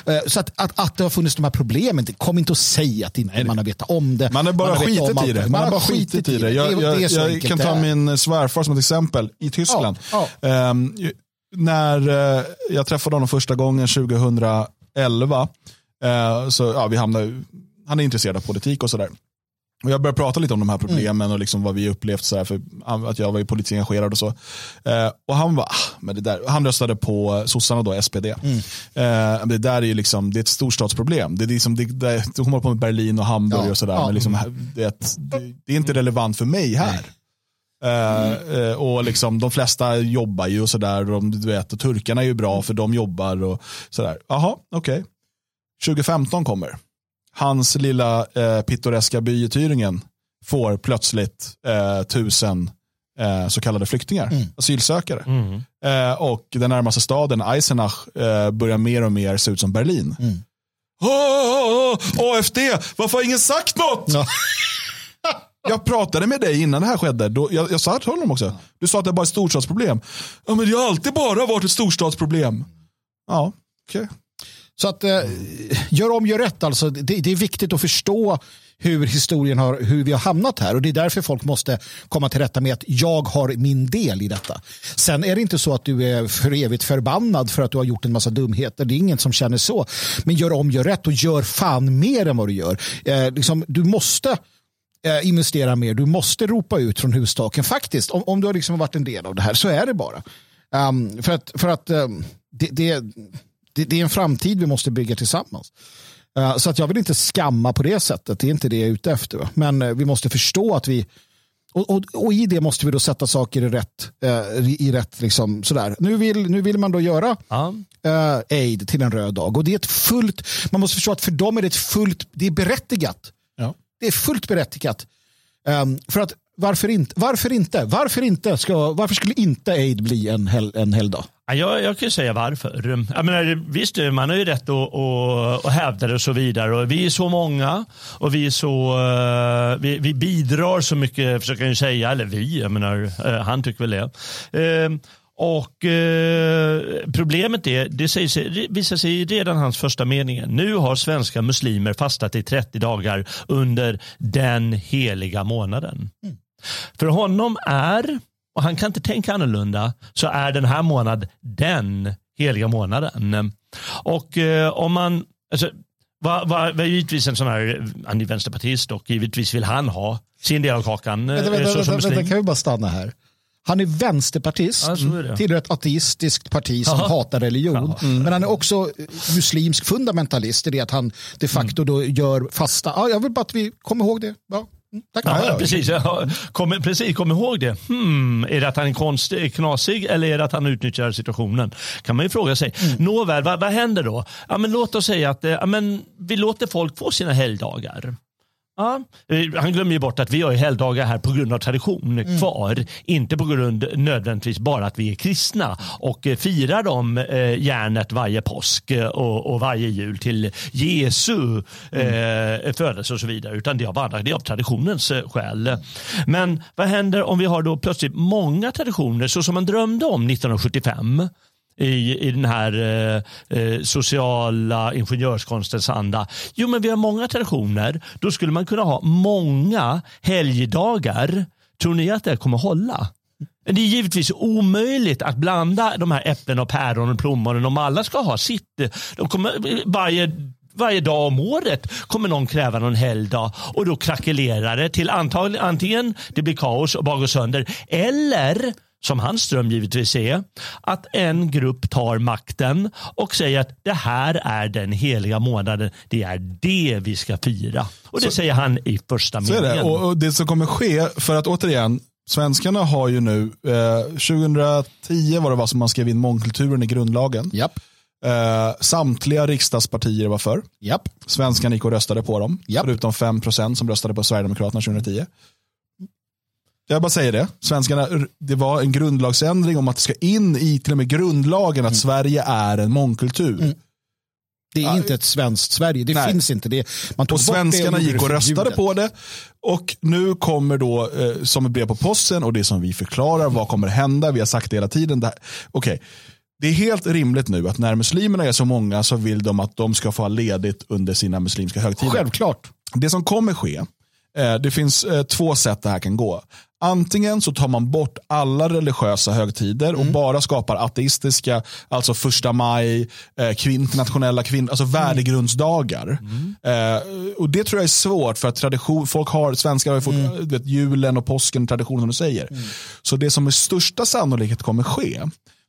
Eh, så att, att, att det har funnits de här problemen, kom inte att säga att inte man har vetat om det. Man har bara man skitit i det. Man, man har bara skitit i det. Jag, jag, jag, kan ta min svärfar som ett exempel i Tyskland. Ja, ja. Um, när uh, jag träffade honom första gången 2011 2011, eh, så ja, vi hamnade, han är intresserad av politik och sådär. Och jag började prata lite om de här problemen mm. och liksom vad vi upplevt, så här, för att jag var ju politiskt engagerad och så. Eh, och han var, ah, men det där, han röstade på sossarna då, SPD. Mm. Eh, det där är ju liksom, det är ett storstadsproblem. Det är liksom, det, det, de håller på med Berlin och Hamburg ja. och sådär, ja. men liksom, det, det, det, är inte relevant för mig här. Uh, och liksom, de flesta jobbar ju och sådär. Du vet, och turkarna är ju bra för de jobbar och sådär. Jaha, okej. Okay. 2015 kommer hans lilla eh, pittoreska by i Thüringen får plötsligt eh, tusen eh, så kallade flyktingar, mm. asylsökare. Mm. Eh, och den närmaste staden, Eisenach, eh, börjar mer och mer se ut som Berlin. Mm. Oh, AFD, varför har ingen sagt något? Ja. jag pratade med dig innan det här skedde. Då, jag, jag sa till honom också. Du sa att det bara är ett storstadsproblem. Ja, men det har alltid bara varit ett storstadsproblem. Ja, okej. Okay. Så att eh, gör om, gör rätt. Alltså, det, det, är viktigt att förstå hur historien har, hur vi har hamnat här och det är därför folk måste komma till rätta med att jag har min del i detta. Sen är det inte så att du är för evigt förbannad för att du har gjort en massa dumheter. Det är ingen som känner så. Men gör om, gör rätt och gör fan mer än vad du gör. Eh, liksom, du måste eh, investera mer. Du måste ropa ut från hustaken. Faktiskt, om, om du har liksom varit en del av det här så är det bara. Um, för att, för att um, det, det det, det, är en framtid vi måste bygga tillsammans. Uh, så att jag vill inte skamma på det sättet. Det är inte det jag är ute efter. Men uh, vi måste förstå att vi och, och, och, i det måste vi då sätta saker i rätt. Uh, i rätt liksom, sådär. Nu, vill, nu vill man då göra uh. aid till en röd dag. Och det är ett fullt, man måste förstå att för dem är det ett fullt, det är berättigat. Ja. Det är fullt berättigat. Um, för att varför inte? Varför inte? Varför, inte ska, varför skulle inte aid bli en, hel, en helgdag? jag, jag kan säga varför. Jag menar, visst, man har ju rätt att, att, att hävda det och så vidare. Och vi är så många och vi, är så, eh, vi, vi bidrar så mycket, försöker jag säga. Eller vi, jag menar, eh, han tycker väl det. Ehm, och eh, Problemet är, det säger sig, visar sig redan hans första meningen. Nu har svenska muslimer fastat i 30 dagar under den heliga månaden. Mm. För honom är, och han kan inte tänka annorlunda, så är den här månaden den heliga månaden. Och eh, om man, alltså, var, var, var givetvis en sån här, han är vänsterpartist och givetvis vill han ha sin del av kakan. Vänta, vänta, vänta, vänta, kan vi bara stanna här? Han är vänsterpartist, ja, är tillhör ett ateistiskt parti som Aha. hatar religion. Mm. Men han är också muslimsk fundamentalist i det att han de facto då gör fasta. Ja, jag vill bara att vi kommer ihåg det. Ja. Tack. Ja, precis, kom, precis, kom ihåg det. Hmm, är det att han är konstig, knasig eller är det att han utnyttjar situationen? kan man ju fråga sig. Mm. Nåväl, vad, vad händer då? Ja, men låt oss säga att ja, men vi låter folk få sina helgdagar. Ja. Eh, han glömmer ju bort att vi har helgdagar här på grund av tradition mm. kvar. Inte på grund nödvändigtvis bara att vi är kristna och eh, firar dem eh, järnet varje påsk och, och varje jul till Jesu mm. eh, födelse och så vidare. Utan det är av, andra, det är av traditionens skäl. Men vad händer om vi har då plötsligt många traditioner så som man drömde om 1975? I, i den här eh, eh, sociala ingenjörskonstens anda? Jo, men vi har många traditioner. Då skulle man kunna ha många helgdagar. Tror ni att det kommer hålla? Det är givetvis omöjligt att blanda de här äpplen och päron och plommonen om alla ska ha sitt. De kommer, varje varje dag om året kommer någon kräva någon helgdag och då krackelerar det till antingen det blir kaos och bara går sönder eller som hans dröm givetvis är, att en grupp tar makten och säger att det här är den heliga månaden. Det är det vi ska fira. Och det så, säger han i första meningen. Det. Och, och, det som kommer ske, för att återigen, svenskarna har ju nu, eh, 2010 var det var som man skrev in mångkulturen i grundlagen. Japp. Eh, samtliga riksdagspartier var för. Japp. Svenskarna gick och röstade på dem. Japp. Förutom 5% som röstade på Sverigedemokraterna 2010. Jag bara säger det. Svenskarna, det var en grundlagsändring om att det ska in i till och med grundlagen att mm. Sverige är en mångkultur. Mm. Det är ja, inte ett svenskt Sverige. Det Nej. finns inte. Det, man tog och svenskarna gick och röstade på det. Och nu kommer då eh, som ett brev på posten och det som vi förklarar. Vad kommer hända? Vi har sagt det hela tiden. Okej. Okay. Det är helt rimligt nu att när muslimerna är så många så vill de att de ska få ha ledigt under sina muslimska högtider. Självklart. Det som kommer ske det finns eh, två sätt det här kan gå. Antingen så tar man bort alla religiösa högtider och bara skapar ateistiska, alltså första maj, eh, internationella kvinn, alltså värdegrundsdagar. Eh, och det tror jag är svårt för att tradition, folk har, svenskar har ju fått du vet, julen och påsken tradition som du säger. Så det som med största sannolikhet kommer ske,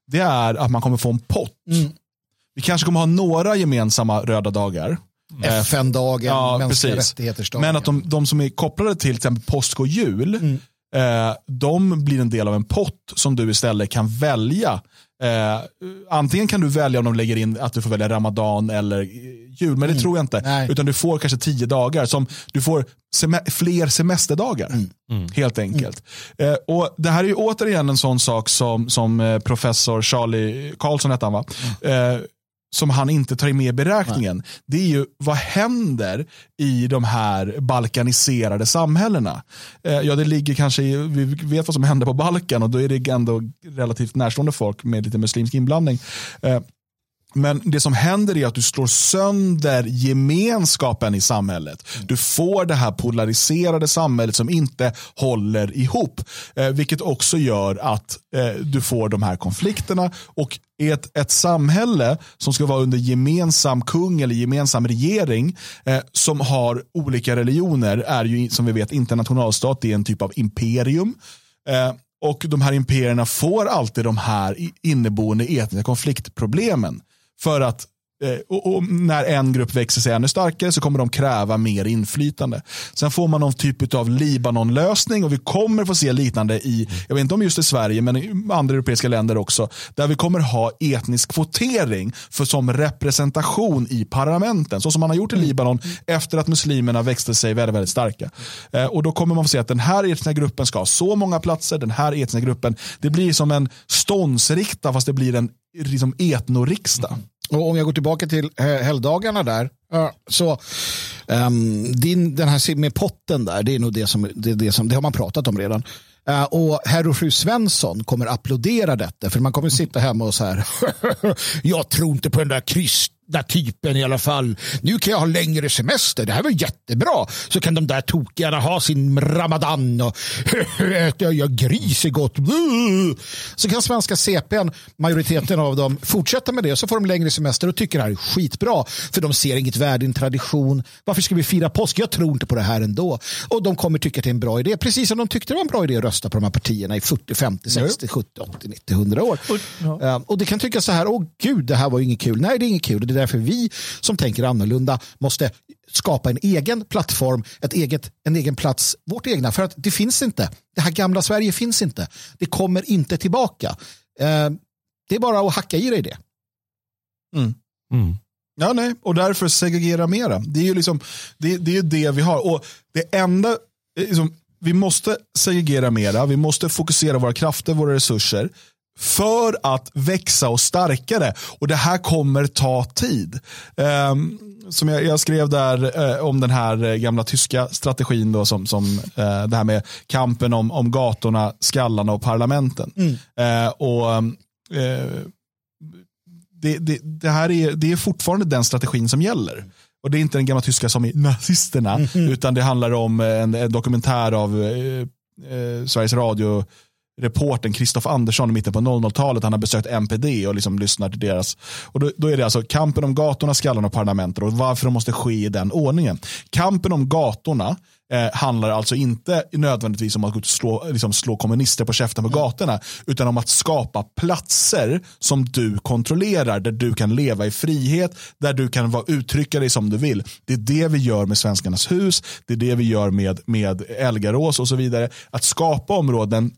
det är att man kommer få en pott. Vi kanske kommer ha några gemensamma röda dagar. Eh, FN-dagen, Ja, mänskliga dag. Men att de, de som är kopplade till till exempel påsk och jul, eh, de blir en del av en pott som du istället kan välja. Eh, antingen kan du välja om de lägger in att du får välja ramadan eller eh, jul, men det tror jag inte. Nej. Utan du får kanske tio dagar, som du får seme- fler semesterdagar. Helt enkelt. Eh, och Det här är ju återigen en sån sak som, som eh, professor Charlie Karlsson hette han va? Som han inte tar med i beräkningen. Det är ju vad händer i de här balkaniserade samhällena. Eh, ja, det ligger kanske i, vi vet vad som händer på Balkan och då är det ändå relativt närstående folk med lite muslimsk inblandning. Eh, men det som händer är att du slår sönder gemenskapen i samhället. Du får det här polariserade samhället som inte håller ihop. Eh, vilket också gör att eh, du får de här konflikterna. Och ett, ett samhälle som ska vara under gemensam kung eller gemensam regering eh, som har olika religioner är ju som vi vet inte en nationalstat, det är en typ av imperium. Eh, och de här imperierna får alltid de här inneboende etniska konfliktproblemen. För att eh, och, och när en grupp växer sig ännu starkare så kommer de kräva mer inflytande. Sen får man någon typ av Libanon-lösning och vi kommer få se liknande i, jag vet inte om just i Sverige, men i andra europeiska länder också, där vi kommer ha etnisk kvotering för som representation i parlamenten, så som man har gjort i Libanon efter att muslimerna växte sig väldigt, väldigt starka. Eh, och då kommer man få se att den här etniska gruppen ska ha så många platser, den här etniska gruppen, det blir som en ståndsrikta fast det blir en liksom etnoriksdag. Mm. Och om jag går tillbaka till eh, helgdagarna där. Så um, din, den här med potten där, det är nog det som, det, det som det har man pratat om redan. Uh, och herr och fru Svensson kommer applådera detta för man kommer sitta hemma och så här. jag tror inte på den där kristna typen i alla fall. Nu kan jag ha längre semester. Det här var jättebra. Så kan de där tokigarna ha sin ramadan och äta jag gris är gott. Så kan svenska CPn, majoriteten av dem, fortsätta med det. Så får de längre semester och tycker det här är skitbra. För de ser inget värde i en tradition. Varför ska vi fira påsk? Jag tror inte på det här ändå. Och de kommer tycka att det är en bra idé. Precis som de tyckte det var en bra idé att rösta på de här partierna i 40, 50, 60, 70, 80, 90, 100 år. Ja. Och det kan tyckas så här, åh gud, det här var inget kul. Nej, det är inget kul. Därför vi som tänker annorlunda måste skapa en egen plattform, ett eget, en egen plats, vårt egna. För att det finns inte. Det här gamla Sverige finns inte. Det kommer inte tillbaka. Eh, det är bara att hacka i dig det. Mm. Ja, nej. Och därför segregera mera. Det är ju liksom, det, det, är det vi har. Och det enda, eh, liksom, vi måste segregera mera. Vi måste fokusera våra krafter, våra resurser för att växa och starkare. Och det här kommer ta tid. Ehm, som jag, jag skrev där eh, om den här eh, gamla tyska strategin då, som, som eh, det här med kampen om, om gatorna, skallarna och parlamenten. Eh, och eh, det, det, det här är, det är fortfarande den strategin som gäller. Och det är inte den gamla tyska som i nazisterna, utan det handlar om en, en dokumentär av eh, Sveriges Radio reporten Kristoff Andersson i mitten på 00-talet. Han har besökt MPD och liksom lyssnat till deras. Och då, då är det alltså kampen om gatorna, skallarna och parlamentet och varför de måste ske i den ordningen. Kampen om gatorna eh, handlar alltså inte nödvändigtvis om att slå, liksom slå kommunister på käften på gatorna, utan om att skapa platser som du kontrollerar, där du kan leva i frihet, där du kan vara, uttrycka dig som du vill. Det är det vi gör med Svenskarnas hus, det är det vi gör med, med Elgarås och så vidare. Att skapa områden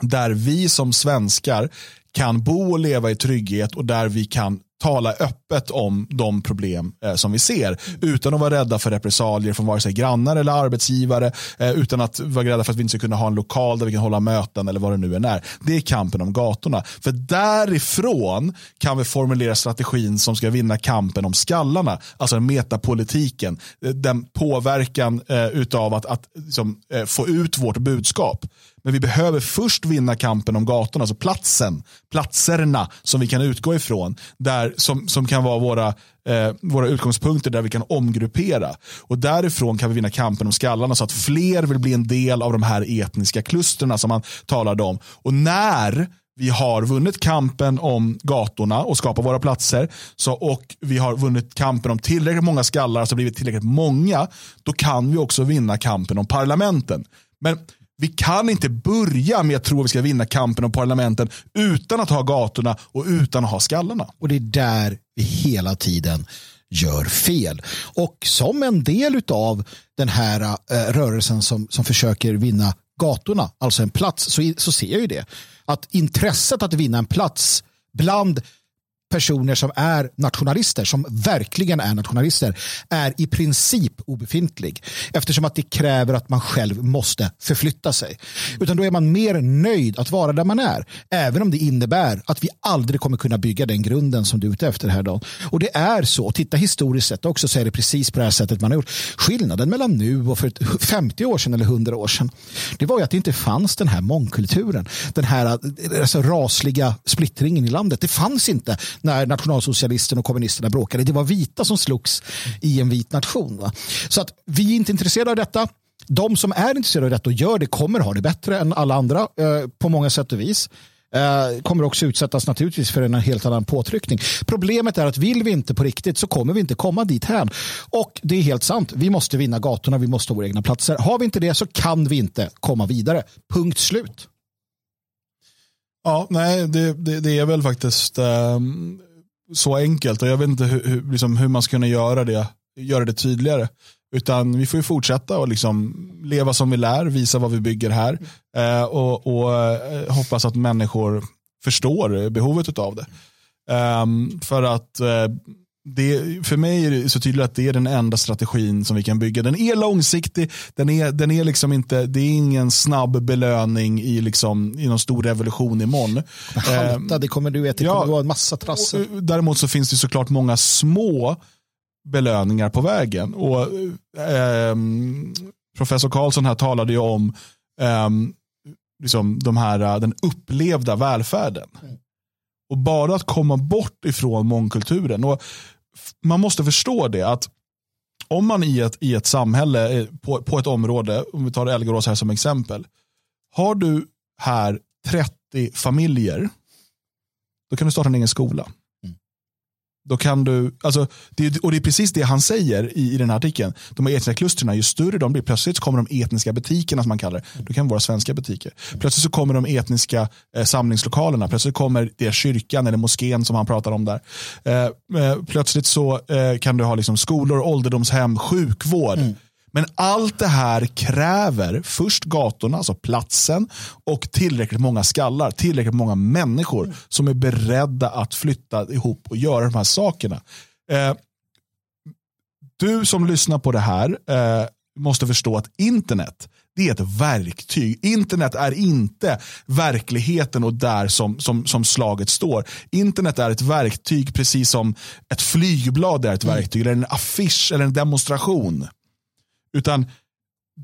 där vi som svenskar kan bo och leva i trygghet och där vi kan tala öppet om de problem eh, som vi ser utan att vara rädda för repressalier från vare sig grannar eller arbetsgivare eh, utan att vara rädda för att vi inte ska kunna ha en lokal där vi kan hålla möten eller vad det nu än är. Det är kampen om gatorna. För därifrån kan vi formulera strategin som ska vinna kampen om skallarna, alltså den metapolitiken, eh, den påverkan eh, utav att, att liksom, eh, få ut vårt budskap. Men vi behöver först vinna kampen om gatorna, alltså platsen, platserna som vi kan utgå ifrån, där, som, som kan vara våra, eh, våra utgångspunkter där vi kan omgruppera. Och därifrån kan vi vinna kampen om skallarna så att fler vill bli en del av de här etniska klusterna som man talade om. Och när vi har vunnit kampen om gatorna och skapar våra platser så, och vi har vunnit kampen om tillräckligt många skallar, alltså blivit tillräckligt många, då kan vi också vinna kampen om parlamenten. Men vi kan inte börja med att tro att vi ska vinna kampen om parlamenten utan att ha gatorna och utan att ha skallarna. Och det är där vi hela tiden gör fel. Och som en del av den här äh, rörelsen som, som försöker vinna gatorna, alltså en plats, så, så ser jag ju det. Att intresset att vinna en plats bland personer som är nationalister, som verkligen är nationalister, är i princip obefintlig. Eftersom att det kräver att man själv måste förflytta sig. Utan då är man mer nöjd att vara där man är. Även om det innebär att vi aldrig kommer kunna bygga den grunden som du är ute efter här då. Och det är så, titta historiskt sett också så är det precis på det här sättet man har gjort. Skillnaden mellan nu och för 50 år sedan eller 100 år sedan, det var ju att det inte fanns den här mångkulturen. Den här eh, alltså, rasliga splittringen i landet. Det fanns inte när nationalsocialisterna och kommunisterna bråkade. Det var vita som slogs i en vit nation. Va? Så att vi är inte intresserade av detta. De som är intresserade av detta och gör det kommer ha det bättre än alla andra eh, på många sätt och vis. Eh, kommer också utsättas naturligtvis för en helt annan påtryckning. Problemet är att vill vi inte på riktigt så kommer vi inte komma dit här. Och det är helt sant. Vi måste vinna gatorna, vi måste ha våra egna platser. Har vi inte det så kan vi inte komma vidare. Punkt slut. Ja, nej, det, det, det är väl faktiskt um, så enkelt och jag vet inte hur, hur, liksom, hur man ska kunna göra det, göra det tydligare. Utan vi får ju fortsätta och liksom leva som vi lär, visa vad vi bygger här eh, och, och eh, hoppas att människor förstår behovet av det. Um, för att eh, det, för mig är det så tydligt att det är den enda strategin som vi kan bygga. Den är långsiktig, den är, den är liksom inte, det är ingen snabb belöning i, liksom, i någon stor revolution imorgon. Halta, det kommer du det ja, kommer vara en massa trassel. Däremot så finns det såklart många små belöningar på vägen. Och, eh, professor Karlsson här talade ju om eh, liksom de här, den upplevda välfärden. Mm. Och bara att komma bort ifrån mångkulturen. Och man måste förstå det att om man i ett, i ett samhälle, eh, på, på ett område, om vi tar Elgarås här som exempel. Har du här 30 familjer, då kan du starta en egen skola. Då kan du, alltså, det, och det är precis det han säger i, i den här artikeln. De här etniska klustren, ju större de blir, plötsligt så kommer de etniska butikerna som man kallar det. Då kan det vara svenska butiker. Plötsligt så kommer de etniska eh, samlingslokalerna. Plötsligt kommer det kyrkan eller moskén som han pratar om där. Eh, eh, plötsligt så eh, kan du ha liksom skolor, ålderdomshem, sjukvård. Mm. Men allt det här kräver först gatorna, alltså platsen och tillräckligt många skallar, tillräckligt många människor som är beredda att flytta ihop och göra de här sakerna. Eh, du som lyssnar på det här eh, måste förstå att internet det är ett verktyg. Internet är inte verkligheten och där som, som, som slaget står. Internet är ett verktyg precis som ett flygblad är ett mm. verktyg, mm. eller en affisch eller en demonstration. Utan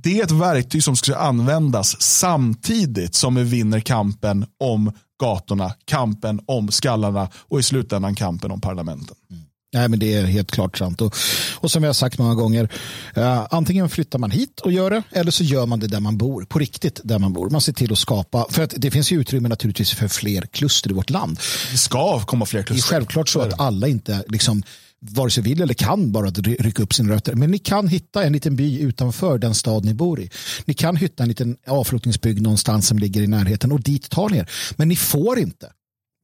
det är ett verktyg som ska användas samtidigt som vi vinner kampen om gatorna, kampen om skallarna och i slutändan kampen om parlamenten. Mm. Nej, men det är helt klart sant. Och, och som jag har sagt många gånger, uh, antingen flyttar man hit och gör det, eller så gör man det där man bor, på riktigt där man bor. Man ser till att skapa, för att det finns ju utrymme naturligtvis för fler kluster i vårt land. Det ska komma fler kluster. Det är självklart så att alla inte liksom vare sig vill eller kan bara rycka upp sina rötter. Men ni kan hitta en liten by utanför den stad ni bor i. Ni kan hitta en liten avflyttningsbygd någonstans som ligger i närheten och dit tar ni er. Men ni får inte.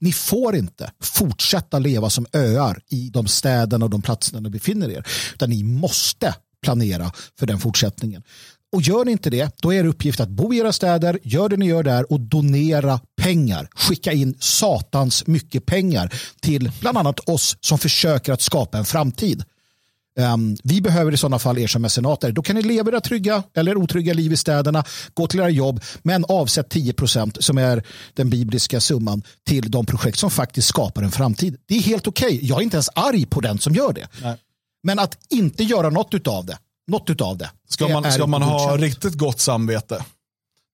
Ni får inte fortsätta leva som öar i de städerna och de platserna ni befinner er. Utan ni måste planera för den fortsättningen. Och gör ni inte det, då är er uppgift att bo i era städer, gör det ni gör där och donera pengar. Skicka in satans mycket pengar till bland annat oss som försöker att skapa en framtid. Um, vi behöver i sådana fall er som mecenater. Då kan ni leva era trygga eller otrygga liv i städerna, gå till era jobb, men avsätt 10 procent som är den bibliska summan till de projekt som faktiskt skapar en framtid. Det är helt okej. Okay. Jag är inte ens arg på den som gör det. Nej. Men att inte göra något av det, något utav det. Ska man, ska man ha riktigt gott samvete,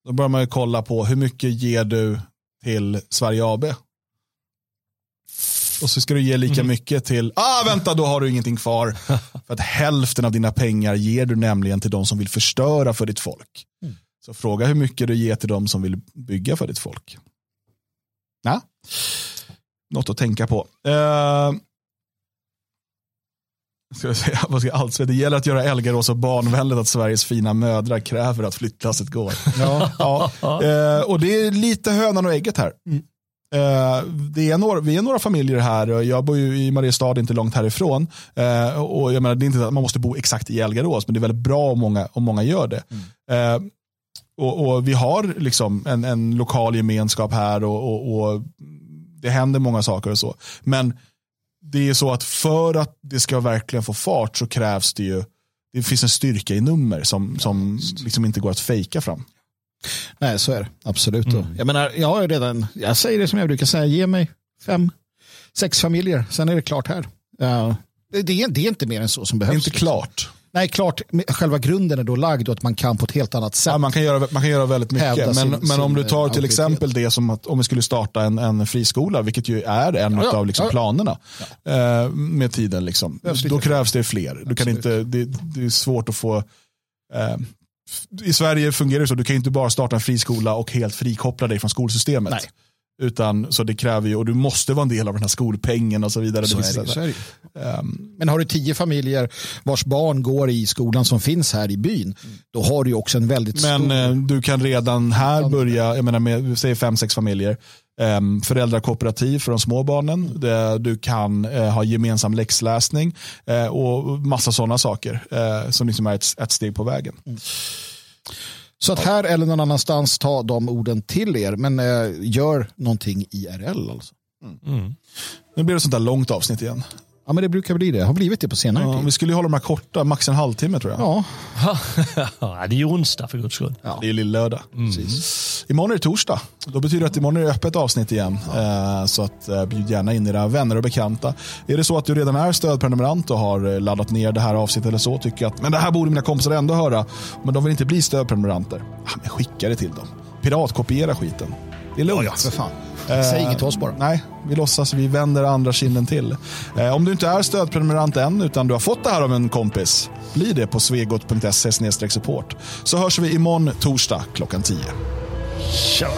Då börjar man ju kolla på hur mycket ger du till Sverige AB. Och så ska du ge lika mycket till, ah vänta då har du ingenting kvar. För att hälften av dina pengar ger du nämligen till de som vill förstöra för ditt folk. Så fråga hur mycket du ger till de som vill bygga för ditt folk. Ja. Något att tänka på. Uh, ska jag säga, vad ska allt, det gäller att göra Elgarås så barnvänligt att Sveriges fina mödrar kräver att flyttlasset går. Ja. ja. Uh, och det är lite hönan och ägget här. Mm. Uh, det är några, vi är några familjer här och jag bor ju i Mariestad inte långt härifrån. Uh, och jag menar, det är inte att man måste bo exakt i Elgarås men det är väldigt bra om många, om många gör det. Mm. Uh, och, och, vi har liksom en, en lokal gemenskap här och, och, och, det händer många saker och så. Men det är så att för att det ska verkligen få fart så krävs det ju, det finns en styrka i nummer som, som liksom inte går att fejka fram. Nej, så är det. Absolut. Mm. Jag menar, jag har redan, jag säger det som jag brukar säga, ge mig fem, sex familjer, sen är det klart här. Uh, det, det, är, det är inte mer än så som behövs. Det är inte klart. Nej, klart, själva grunden är då lagd och att man kan på ett helt annat sätt. Ja, man, kan göra, man kan göra väldigt mycket. Men, sin, men om du tar till exempel det som att om vi skulle starta en, en friskola, vilket ju är en ja, av liksom planerna eh, med tiden. Liksom. Då krävs det fler. Du kan inte, det, det, är svårt att få eh, i Sverige fungerar det så, du kan inte bara starta en friskola och helt frikoppla dig från skolsystemet. Nej. Utan, så det kräver ju, och du måste vara en del av den här skolpengen och så vidare. Så det, så. Um, Men har du tio familjer vars barn går i skolan som finns här i byn, då har du också en väldigt Men stor... Eh, du kan redan här börja, jag menar med, säg fem, sex familjer, um, föräldrakooperativ för de små barnen, det, du kan uh, ha gemensam läxläsning uh, och massa sådana saker uh, som liksom är ett, ett steg på vägen. Mm. Så att här eller någon annanstans, ta de orden till er. Men eh, gör någonting IRL alltså. Mm. Mm. Nu blir det sånt där långt avsnitt igen. Ja, men det brukar bli det. Har blivit det på senare ja, tid. Vi skulle ju hålla de här korta, max en halvtimme tror jag. Ja. ja det är ju onsdag för guds skull. Ja. Det är lill-lördag. Mm. Imorgon är det torsdag. Då betyder det att imorgon är det öppet avsnitt igen. Ja. Eh, så att, eh, bjud gärna in era vänner och bekanta. Är det så att du redan är stödprenumerant och har eh, laddat ner det här avsnittet eller så, tycker att men det här borde mina kompisar ändå höra, men de vill inte bli stödprenumeranter. Ja, men skicka det till dem. Piratkopiera skiten. Det är lugnt. Ja, för fan. Säg inget till oss bara. Nej, vi låtsas vi vänder andra kinden till. Eh, om du inte är stödprenumerant än utan du har fått det här av en kompis, bli det på svegot.se support. Så hörs vi imorgon torsdag klockan 10. Tja!